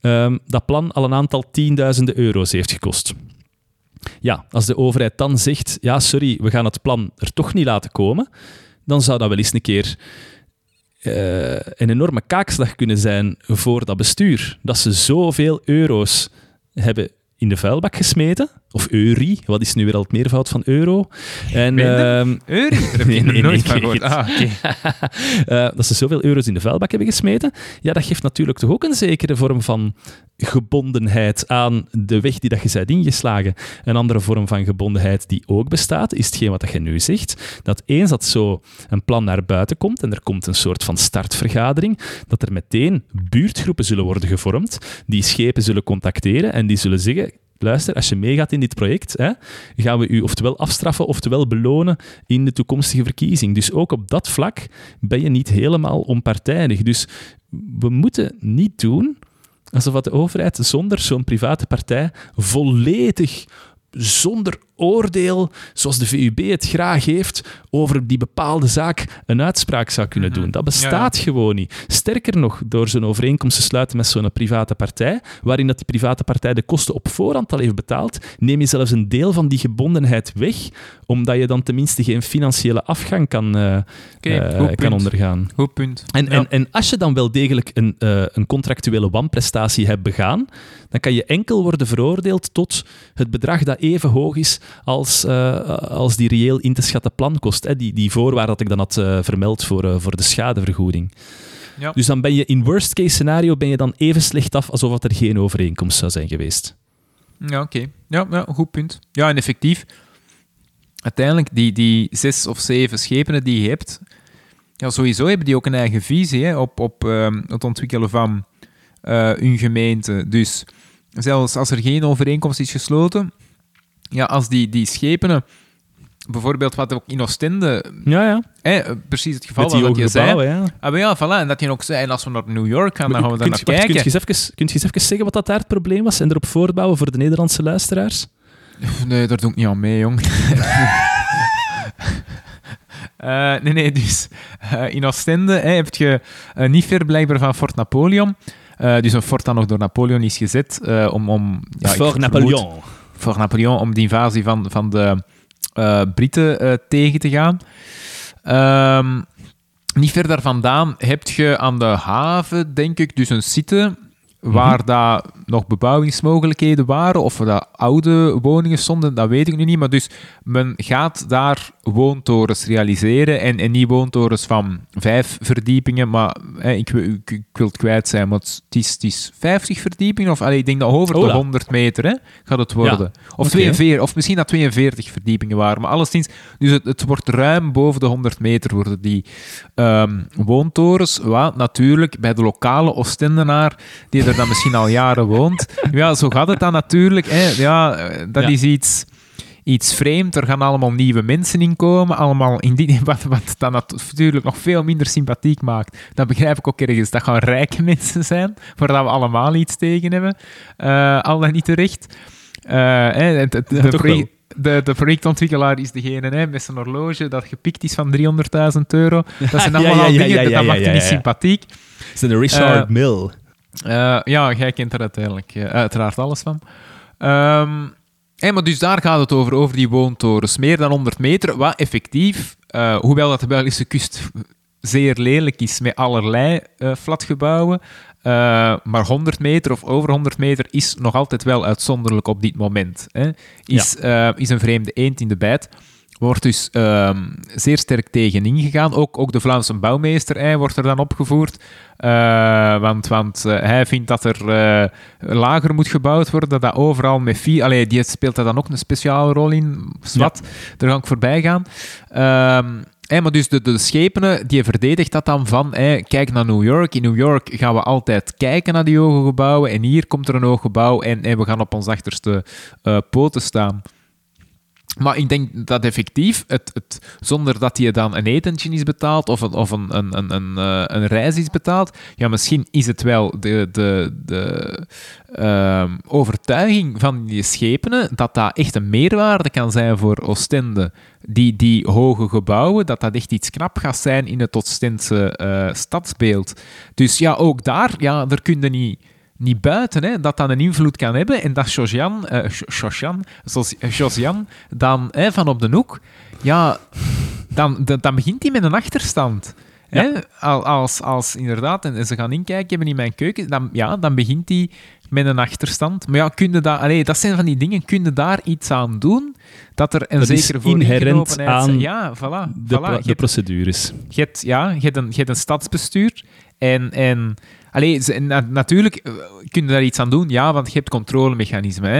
ehm, dat plan al een aantal tienduizenden euro's heeft gekost. Ja, als de overheid dan zegt, ja, sorry, we gaan het plan er toch niet laten komen, dan zou dat wel eens een keer eh, een enorme kaakslag kunnen zijn voor dat bestuur. Dat ze zoveel euro's hebben in de vuilbak gesmeten. Of euri, wat is nu weer al het meervoud van euro? En, ehm, Uri, daar heb Nee, nee, nooit nee, van. Ah, eh, dat ze zoveel euro's in de vuilbak hebben gesmeten, ja, dat geeft natuurlijk toch ook een zekere vorm van gebondenheid aan de weg die dat je bent ingeslagen. Een andere vorm van gebondenheid die ook bestaat, is hetgeen wat dat je nu zegt, dat eens dat zo een plan naar buiten komt en er komt een soort van startvergadering, dat er meteen buurtgroepen zullen worden gevormd, die schepen zullen contacteren en die zullen zeggen, luister, als je meegaat in dit project, hè, gaan we u oftewel afstraffen, oftewel belonen in de toekomstige verkiezing. Dus ook op dat vlak ben je niet helemaal onpartijdig. Dus we moeten niet doen alsof de overheid zonder zo'n private partij volledig zonder oordeel, zoals de VUB het graag heeft, over die bepaalde zaak een uitspraak zou kunnen Mhm. doen. Dat bestaat gewoon niet. Sterker nog, door zo'n overeenkomst te sluiten met zo'n private partij, waarin dat die private partij de kosten op voorhand al heeft betaald, neem je zelfs een deel van die gebondenheid weg, omdat je dan tenminste geen financiële afgang kan, eh, eh, kan ondergaan. Goed punt. En, Ja. en, en als je dan wel degelijk een, eh, een contractuele wanprestatie hebt begaan, dan kan je enkel worden veroordeeld tot het bedrag dat even hoog is als, eh, als die reëel in te schatten plankost. Hè? Die, die voorwaarde dat ik dan had eh, vermeld voor, eh, voor de schadevergoeding. Ja. Dus dan ben je in worst case scenario ben je dan even slecht af alsof er geen overeenkomst zou zijn geweest. Ja, oké. Ja, ja, goed punt. Ja, en effectief, uiteindelijk, die, die zes of zeven schepenen die je hebt, ja, sowieso hebben die ook een eigen visie hè, op, op ehm, het ontwikkelen van eh hun gemeente. Dus zelfs als er geen overeenkomst is gesloten, ja, als die, die schepenen, bijvoorbeeld wat ook in Oostende, Ja, ja. hè, precies het geval hoge je zei, ja. ah, maar ja, voilà, en dat je ook zei, en als we naar New York gaan, dan gaan we daar naar kijken. Kun je, eens even, kunt je eens even zeggen wat dat daar het probleem was en erop voortbouwen voor de Nederlandse luisteraars? Nee, daar doe ik niet aan mee, jong. Eh, nee, nee, dus eh, in Oostende hè, heb je eh, niet ver blijkbaar van Fort Napoleon. Eh, dus een fort dat nog door Napoleon is gezet eh, om... om ja, vermoed- Napoleon. Voor Napoleon, om de invasie van, van de eh, Britten eh, tegen te gaan. Ehm, niet ver daar vandaan heb je aan de haven, denk ik, dus een site waar daar nog bebouwingsmogelijkheden waren, of er daar oude woningen stonden, dat weet ik nu niet. Maar dus men gaat daar woontorens realiseren en, en niet woontorens van vijf verdiepingen, maar hè, ik, wil- ik, ik wil het kwijt zijn, maar het is, het is 50 verdiepingen, of allee, ik denk dat over de Hola. 100 meter hè, gaat het worden. Of. 42, of misschien dat 42 verdiepingen waren, maar alleszins, dus het, het wordt ruim boven de 100 meter worden die ehm, woontorens, wat natuurlijk bij de lokale Oostendenaar, die er dan misschien al jaren woont, ja, zo gaat het dan natuurlijk. Hè. Ja, eh, dat Ja. is iets, iets vreemd. Er gaan allemaal nieuwe mensen in komen. Allemaal in die, wat, wat dan natuurlijk nog veel minder sympathiek maakt. Dat begrijp ik ook ergens. Dat gaan rijke mensen zijn, waar dat we allemaal iets tegen hebben. Eh, al dan niet terecht. Eh, het- het- de, de, de projectontwikkelaar is degene hè, met zijn horloge dat gepikt is van 300.000 euro. Dat zijn allemaal ja, ja, dingen, ja, dat maakt je niet sympathiek. Het is de Richard Eh, Mill. Ja, jij kent er uiteindelijk uiteraard alles van. Ehm, hé, maar dus daar gaat het over, over die woontorens. Meer dan 100 meter, wat effectief, eh, hoewel dat de Belgische kust zeer lelijk is met allerlei eh, flatgebouwen, eh, maar 100 meter of over 100 meter is nog altijd wel uitzonderlijk op dit moment. Hè. Is, is een vreemde eend in de bijt. Wordt dus ehm, zeer sterk tegen ingegaan. Ook, ook de Vlaamse bouwmeester hij wordt er dan opgevoerd. Eh, want want eh, hij vindt dat er eh, lager moet gebouwd worden. Dat dat overal met vier... Allee, die speelt daar dan ook een speciale rol in. Zwat, daar ga ik voorbij gaan. Ehm, maar dus de, de schepenen, die verdedigt dat dan van... kijk naar New York. In New York gaan we altijd kijken naar die hoge gebouwen. En hier komt er een hoog gebouw en, we gaan op ons achterste poten staan. Maar ik denk dat effectief, het, het, zonder dat je dan een etentje is betaald of een, of een, een, een, een, eh, een reis is betaald, ja, misschien is het wel de, de, de ehm, overtuiging van die schepenen dat dat echt een meerwaarde kan zijn voor Oostende. Die, die hoge gebouwen, dat dat echt iets knap gaat zijn in het Oostense eh, stadsbeeld. Dus ja, ook daar, ja, daar kun je niet niet buiten, hè, dat dat een invloed kan hebben en dat Josian, eh, Jo- Josian, zoals- eh, Josian dan hè, van op de hoek, ja, dan, dan, dan begint hij met een achterstand. Hè? Al- Als, als inderdaad, en ze gaan inkijken hebben in mijn keuken, dan, ja, dan begint hij met een achterstand. Maar ja, kun je dat, allee, dat zijn van die dingen, kun je daar iets aan doen? Dat er een Dat zekere inherent vooringenomenheid- aan Ja, voilà. De, voilà. de hebt- procedures. je hebt, ja, je hebt, een, je hebt een stadsbestuur en... en Allee, natuurlijk eh, kun je daar iets aan doen, ja, want je hebt controlemechanismen.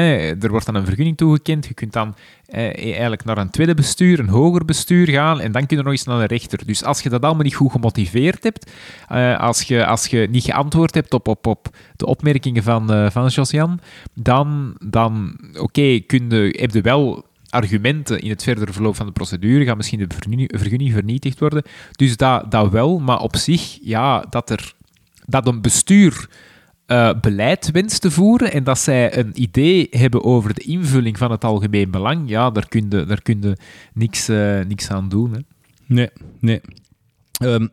Er wordt dan een vergunning toegekend. Je kunt dan eh, eigenlijk naar een tweede bestuur, een hoger bestuur gaan en dan kun je nog eens naar de rechter. Dus als je dat allemaal niet goed gemotiveerd hebt, eh, als, je, als je niet geantwoord hebt op, op, op de opmerkingen van, eh van Josian, dan, dan oké, je, heb je wel argumenten in het verdere verloop van de procedure, gaat misschien de vergunning vernietigd worden. Dus dat, dat wel, maar op zich, ja, dat er dat een bestuur eh, beleid wenst te voeren en dat zij een idee hebben over de invulling van het algemeen belang, ja, daar kun je, daar kun niks, eh, niks aan doen. Hè. Nee, nee. Ehm,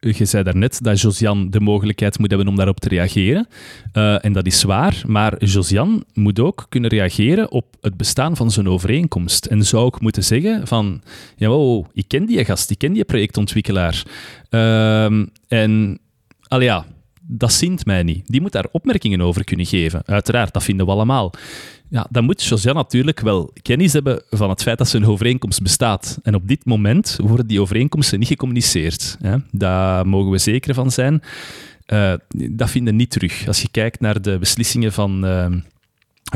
je zei daarnet dat Josian de mogelijkheid moet hebben om daarop te reageren. Eh, en dat is waar, maar Josian moet ook kunnen reageren op het bestaan van zijn overeenkomst. En zou ook moeten zeggen van, ja, wow, ik ken die gast, ik ken die projectontwikkelaar. Ehm, en, al ja, dat zint mij niet. Die moet daar opmerkingen over kunnen geven. Uiteraard, dat vinden we allemaal. Ja, dan moet Josian natuurlijk wel kennis hebben van het feit dat zijn overeenkomst bestaat. En op dit moment worden die overeenkomsten niet gecommuniceerd. Hè? Daar mogen we zeker van zijn. Uh, dat vinden niet terug. Als je kijkt naar de beslissingen van... Uh,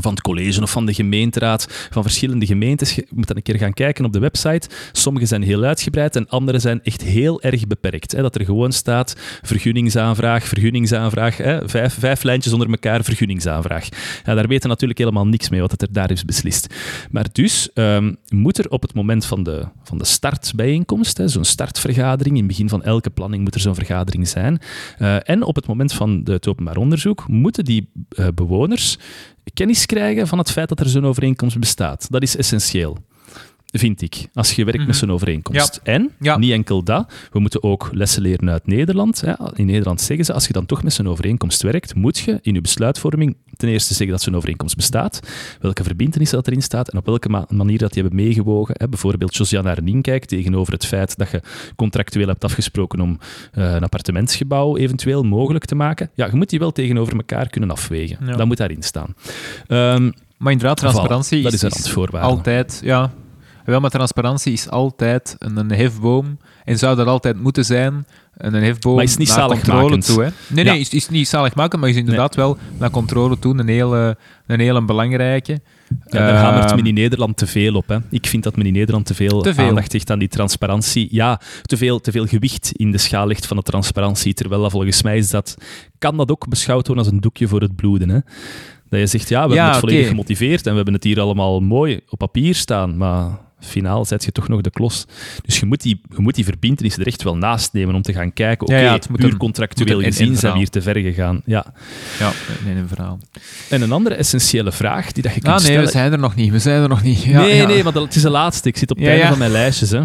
van het college of van de gemeenteraad, van verschillende gemeentes. Je moet dan een keer gaan kijken op de website. Sommige zijn heel uitgebreid en andere zijn echt heel erg beperkt. Hè. Dat er gewoon staat vergunningsaanvraag, vergunningsaanvraag, hè. Vijf, vijf lijntjes onder elkaar, vergunningsaanvraag. Ja, daar weten natuurlijk helemaal niks mee wat er daar is beslist. Maar dus um, moet er op het moment van de, van de startbijeenkomst, zo'n startvergadering, in het begin van elke planning moet er zo'n vergadering zijn, uh, en op het moment van het openbaar onderzoek moeten die uh, bewoners kennis krijgen van het feit dat er zo'n overeenkomst bestaat. Dat is essentieel vind ik, als je werkt met Mhm. zo'n overeenkomst. En, Ja. niet enkel dat, we moeten ook lessen leren uit Nederland. Hè. In Nederland zeggen ze, als je dan toch met zo'n overeenkomst werkt, moet je in je besluitvorming ten eerste zeggen dat zo'n overeenkomst bestaat, welke verbindenis dat erin staat en op welke ma- manier dat die hebben meegewogen. Hè. Bijvoorbeeld Josiane Arnien kijkt tegenover het feit dat je contractueel hebt afgesproken om eh, een appartementsgebouw eventueel mogelijk te maken. Ja, je moet die wel tegenover elkaar kunnen afwegen. Dat moet daarin staan. Ehm, Maar inderdaad, transparantie Voilà, is, is altijd... Ja, wel, maar transparantie is altijd een, een hefboom. En zou dat altijd moeten zijn, een hefboom Maar is niet naar controle toe. Hè? Nee, Ja. nee, is, is niet zaligmakend, maar is inderdaad wel naar controle toe een hele, een hele belangrijke. Ja, daar hamert men in Nederland te veel op. Hè. Ik vind dat men in Nederland te veel, Te veel. aandacht hecht aan die transparantie. Ja, te veel, te veel gewicht in de schaal legt van de transparantie. Terwijl dat volgens mij is dat, kan dat ook beschouwd worden als een doekje voor het bloeden. Hè. Dat je zegt, ja, we Ja, hebben het volledig gemotiveerd en we hebben het hier allemaal mooi op papier staan, maar finaal zet je toch nog de klos. Dus je moet die, je moet die verbindenis er echt wel naast nemen om te gaan kijken, oké, Ja, ja, puur een- contractueel gezien zijn we hier te ver gegaan. Ja. Ja, nee, een verhaal. En een andere essentiële vraag die dat je kunt Ah, nee, stellen... we zijn er nog niet. We zijn er nog niet. Ja, nee, ja. nee, maar dat, het is de laatste. Ik zit op het Ja, einde ja. van mijn lijstjes. Hè.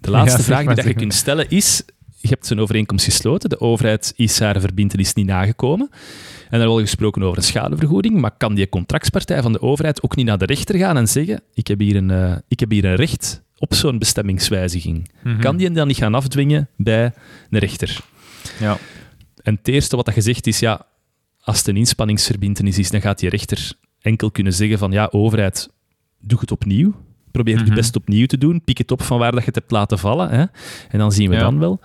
De laatste vraag die dat je kunt stellen is... Je hebt een overeenkomst gesloten, de overheid is haar verbintenis niet nagekomen. En er wordt gesproken over een schadevergoeding, maar kan die contractspartij van de overheid ook niet naar de rechter gaan en zeggen ik heb hier een, eh, ik heb hier een recht op zo'n bestemmingswijziging? Mhm. Kan die dan niet gaan afdwingen bij een rechter? Ja. En het eerste wat dat gezegd is, ja, als het een inspanningsverbintenis is, dan gaat die rechter enkel kunnen zeggen van, ja, overheid, doe het opnieuw. Probeer het Mhm. best opnieuw te doen. Pik het op van waar dat je het hebt laten vallen. Hè? En dan zien we Ja. dan wel.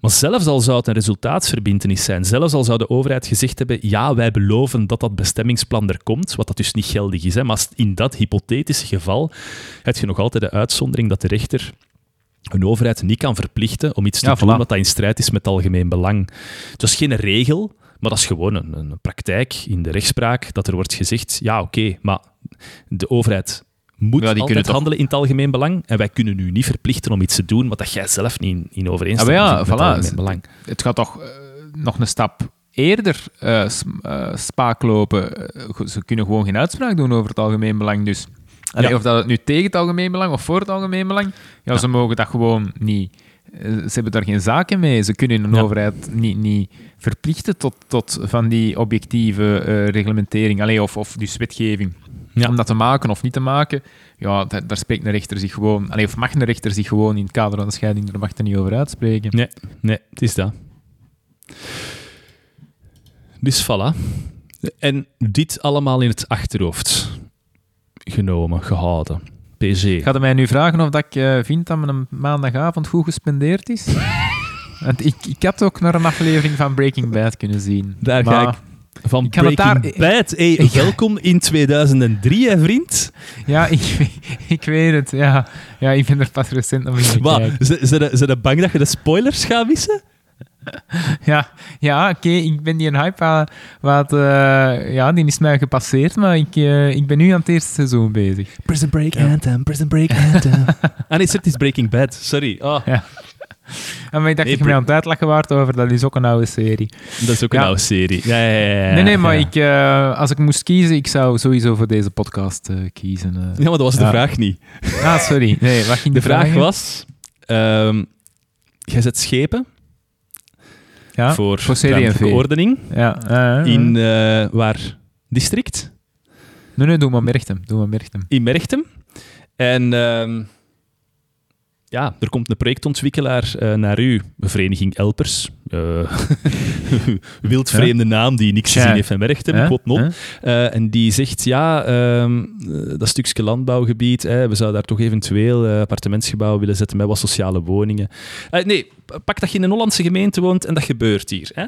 Maar zelfs al zou het een resultaatsverbintenis zijn, zelfs al zou de overheid gezegd hebben, ja, wij beloven dat dat bestemmingsplan er komt, wat dat dus niet geldig is. Hè? Maar in dat hypothetische geval heb je nog altijd de uitzondering dat de rechter een overheid niet kan verplichten om iets te Ja, doen voilà. wat dat in strijd is met het algemeen belang. Het is geen regel, maar dat is gewoon een, een praktijk in de rechtspraak, dat er wordt gezegd, ja, oké, maar de overheid moet Ja, die altijd handelen in het algemeen belang en wij kunnen u niet verplichten om iets te doen wat dat jij zelf niet in, in Ah, overeenstemming ja, vindt met het algemeen belang. Het gaat toch eh, nog een stap eerder eh, spaak lopen. Ze kunnen gewoon geen uitspraak doen over het algemeen belang. Dus Allee, of dat het nu tegen het algemeen belang of voor het algemeen belang, ja, ze mogen dat gewoon niet. Ze hebben daar geen zaken mee. Ze kunnen een overheid niet, niet verplichten tot, tot van die objectieve reglementering, Allee, of, of dus wetgeving. Ja. Om dat te maken of niet te maken, ja, da- daar spreekt een rechter zich gewoon... Allee, of mag een rechter zich gewoon in het kader van de scheiding er er niet over uitspreken. Nee, nee, het is dat. Dus voilà. En dit allemaal in het achterhoofd genomen, gehouden. PG. Gaat mij nu vragen of dat ik eh, vind dat mijn maandagavond goed gespendeerd is? Want ik, ik had ook naar een aflevering van Breaking Bad kunnen zien. Daar ga ik van ik Breaking daar- Bad. Hey, Ik- welkom in 2003, hè, vriend. Ja, ik, weet- ik weet het. Ja. ja, ik ben er pas recent nog in. Zijn ze, bang dat je de spoilers gaat missen? Ja, ja oké, ik ben die een hype wat, wat eh, ja, die is mij gepasseerd, maar ik, eh, ik ben nu aan het eerste seizoen bezig. Prison Break Anthem, Prison Break Anthem. ah nee, het is Breaking Bad. Sorry. Oh. Ja. En ik dacht Nee, dat je Bri- mij aan het uitlachen waard over, dat is ook een oude serie. Dat is ook Ja. een oude serie. Ja, ja, ja, ja, nee, nee, maar ik, eh, als ik moest kiezen, ik zou sowieso voor deze podcast eh, kiezen. eh. Ja, maar dat was de vraag niet. Ah, sorry. Nee, wat ging De vraag was... ehm jij zet schepen ja? voor, voor ruimtelijke ordening in waar district? Nee, nee, doe maar Merchtem. Doe maar Merchtem. In Merchtem. En ehm, ja, er komt een projectontwikkelaar eh, naar u, Vereniging Elpers. Eh wildvreemde naam die niks Tja. gezien heeft Hè? quote non. Hè? Eh, en die zegt, ja, ehm, eh, dat stukje landbouwgebied, hè, we zouden daar toch eventueel eh, appartementsgebouwen willen zetten met wat sociale woningen. Nee, pak dat je in een Hollandse gemeente woont en dat gebeurt hier. Hè?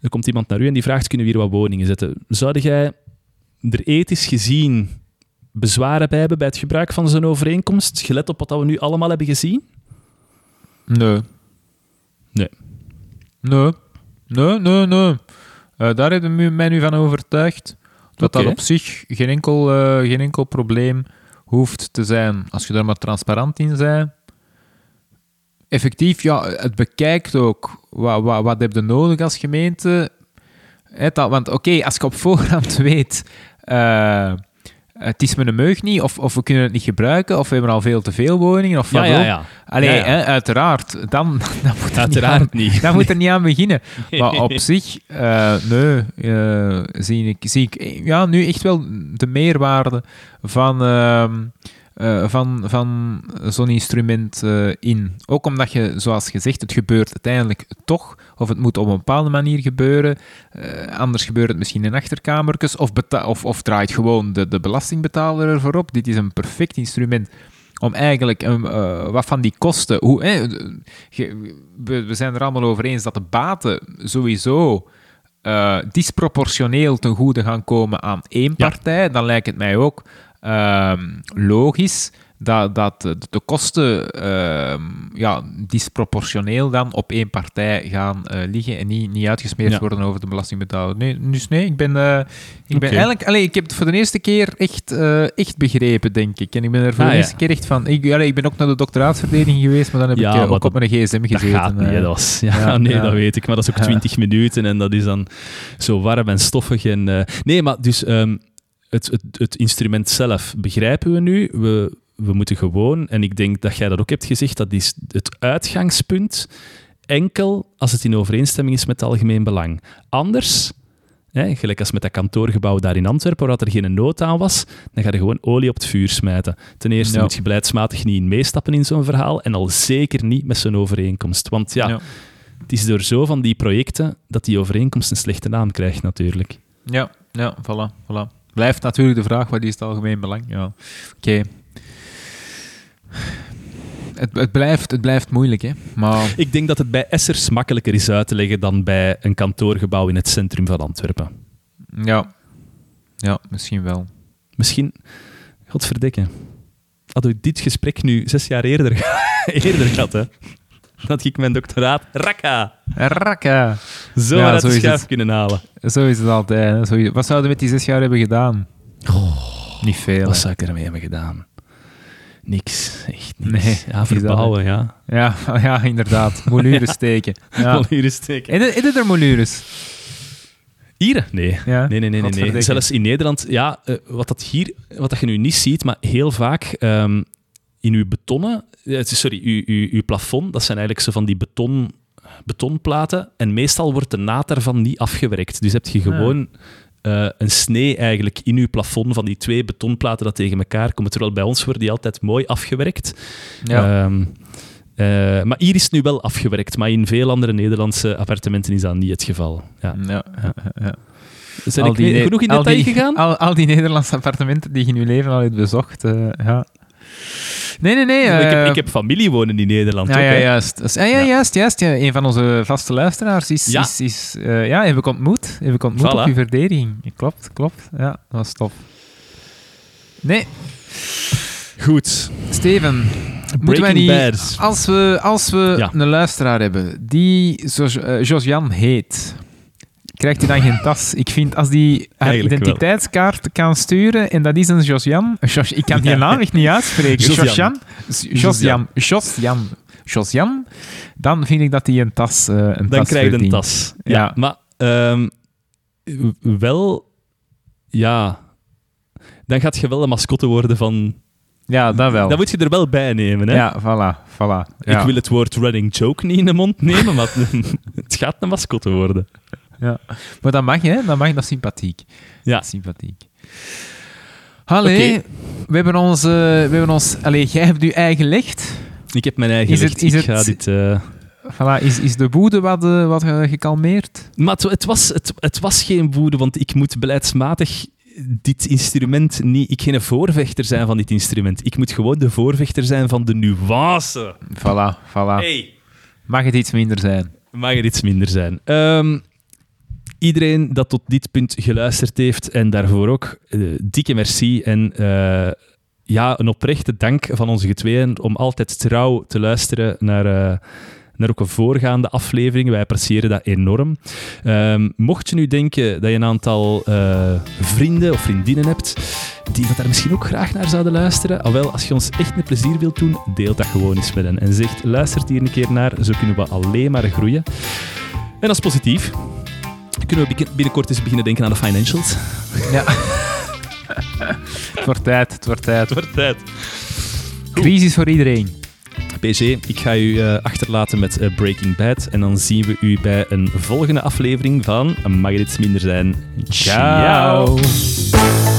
Er komt iemand naar u en die vraagt, kunnen we hier wat woningen zetten? Zou jij er ethisch gezien bezwaren bij hebben bij het gebruik van zo'n overeenkomst, gelet op wat we nu allemaal hebben gezien? Nee. Nee. Nee. Nee, nee, nee. Eh, daar hebben we mij nu van overtuigd dat dat op zich geen enkel, eh, geen enkel probleem hoeft te zijn. Als je daar maar transparant in bent. Effectief, ja, het bekijkt ook. Wat, wat, wat heb je nodig als gemeente? Dat, want oké, als je op voorhand weet... eh, het is met een meug niet, of, of we kunnen het niet gebruiken, of we hebben al veel te veel woningen, of wat Ja, ja, ja. Allee, Ja. Hè, uiteraard. Dan, dan moet er niet aan- Uiteraard niet. daar moet er niet aan beginnen. Nee. Maar op zich, eh, nee, eh, zie, ik, zie ik ja, nu echt wel de meerwaarde van, ehm, eh, van, van zo'n instrument eh, in. Ook omdat je, zoals gezegd, het gebeurt uiteindelijk toch, of het moet op een bepaalde manier gebeuren. Eh, anders gebeurt het misschien in achterkamertjes, of, of, of draait gewoon de, de belastingbetaler ervoor op. Dit is een perfect instrument om eigenlijk een, wat van die kosten. Hoe, ge- we, we zijn er allemaal over eens dat de baten sowieso disproportioneel ten goede gaan komen aan één Ja. partij. Dan lijkt het mij ook ehm, logisch dat, dat de, kosten ehm, ja, disproportioneel dan op één partij gaan eh, liggen en niet, niet uitgesmeerd Ja. worden over de belastingbetaler. Nee, dus nee, ik ben, eh, ik ben eigenlijk... Allee, ik heb het voor de eerste keer echt, eh, echt begrepen, denk ik. En ik ben er voor Ah, de ja. eerste keer echt van... Ik, ik ben ook naar de doctoraatsverdediging geweest, maar dan heb Ja, ik ook op mijn gsm Dat gezeten. gaat niet, hè, dat was, ja, nee, dat weet ik. Maar dat is ook. 20 minuten en dat is dan zo warm en stoffig. En, nee, maar dus ehm, het, het, het instrument zelf begrijpen we nu. We, we moeten gewoon, en ik denk dat jij dat ook hebt gezegd, dat is het uitgangspunt enkel als het in overeenstemming is met het algemeen belang. Anders, hè, gelijk als met dat kantoorgebouw daar in Antwerpen, waar er geen nood aan was, dan ga je gewoon olie op het vuur smijten. Ten eerste moet je beleidsmatig niet in meestappen in zo'n verhaal en al zeker niet met zo'n overeenkomst. Want ja, Ja. het is door zo van die projecten dat die overeenkomst een slechte naam krijgt natuurlijk. Ja, ja, voilà, voilà. Blijft natuurlijk de vraag, wat is het algemeen belang? Ja, oké. Het, het, blijft, het blijft moeilijk, hè. Maar Ik denk dat het bij Essers makkelijker is uit te leggen dan bij een kantoorgebouw in het centrum van Antwerpen. ja, ja misschien wel. Misschien, godverdikke, hadden we dit gesprek nu zes jaar eerder, eerder gehad, hè? Dat ik mijn doctoraat, rakka, Rakka. zo Ja, uit zo de schuif het. kunnen halen. Zo is het altijd. Hè. Wat zouden we met die zes jaar hebben gedaan? Niet veel. Wat hè. zou ik ermee hebben gedaan? Niks, echt niks. Nee, ja, verbouwen, ja. Ja, ja, inderdaad. Molures steken. Ja. Steken. Is het- is het er molures? Hier? Nee. Ja. Nee, nee, nee, nee. Zelfs in Nederland, ja, eh, wat dat hier, wat dat je nu niet ziet, maar heel vaak ehm, in uw betonnen, eh, sorry, uw, uw, uw plafond, dat zijn eigenlijk zo van die beton, betonplaten. En meestal wordt de naad daarvan niet afgewerkt. Dus heb je gewoon eh, een snee eigenlijk in uw plafond van die twee betonplaten dat tegen elkaar komen. Terwijl bij ons worden die altijd mooi afgewerkt. Ja. Ehm, eh, maar hier is het nu wel afgewerkt, maar in veel andere Nederlandse appartementen is dat niet het geval. Ja. ja, ja, ja. Zijn Al ik die genoeg in detail die- gegaan? Al, al die Nederlandse appartementen die je in je leven al hebt bezocht. ja. Nee, nee, nee. ik, heb, eh, ik heb familie wonen in Nederland ja, ook, ja, hè. juist. Dus- ja, ja, Ja. juist, juist. Ja. Een van onze vaste luisteraars is... Ja. is, is eh, ja, heb ik ontmoet. Heb ik ontmoet Voilà. op uw verdediging. Klopt, klopt. Ja, dat was tof. Nee, Goed. Steven. Moeten wij niet... Bad. Als we, als we Ja. een luisteraar hebben die eh, Josian heet, krijgt hij dan geen tas? Ik vind als die haar Eigenlijk wel. identiteitskaart kan sturen en dat is een Josian... Jos, ik kan die naam echt niet uitspreken. Josian. Josian? Josian. Josian. Josian, dan vind ik dat hij een tas, eh een Dan tas krijg je een tas. Ja, Ja. maar ehm, wel, ja, dan gaat je wel een mascotte worden van. Ja, dat wel. Dat moet je er wel bij nemen. Hè? Ja, voilà, voilà. Ja. Ik wil het woord running joke niet in de mond nemen, maar het gaat een mascotte worden. Ja. Maar dat mag, hè? Dat mag, dat is sympathiek. Ja. Dat is sympathiek. Allee, we hebben ons... eh, we hebben ons allee, jij hebt je eigen licht. Ik heb mijn eigen Is het- licht. is ik het- ga dit... eh, Voilà, is, is de boede wat, eh, wat gekalmeerd? Maar het, het, was, het, het was geen woede, want ik moet beleidsmatig dit instrument niet... Ik geen voorvechter zijn van dit instrument. Ik moet gewoon de voorvechter zijn van de nuance. Voilà, voilà. Hey. Mag het iets minder zijn? Mag er iets minder zijn. Ehm, iedereen dat tot dit punt geluisterd heeft en daarvoor ook, eh, dikke merci. En eh, ja, een oprechte dank van onze getweeën om altijd trouw te luisteren naar, eh, naar ook een voorgaande aflevering. Wij appreciëren dat enorm. Ehm, mocht je nu denken dat je een aantal vrienden of vriendinnen hebt die dat daar misschien ook graag naar zouden luisteren, al wel, als je ons echt een plezier wilt doen, deel dat gewoon eens met hen. En zegt, luistert hier een keer naar, zo kunnen we alleen maar groeien. En dat is positief. Kunnen we binnen- binnenkort eens beginnen denken aan de financials? Ja. het wordt tijd, het wordt tijd. wordt tijd. Crisis voor iedereen. PG, ik ga u eh, achterlaten met eh, Breaking Bad. En dan zien we u bij een volgende aflevering van Mag het iets minder zijn. Ciao. Ciao.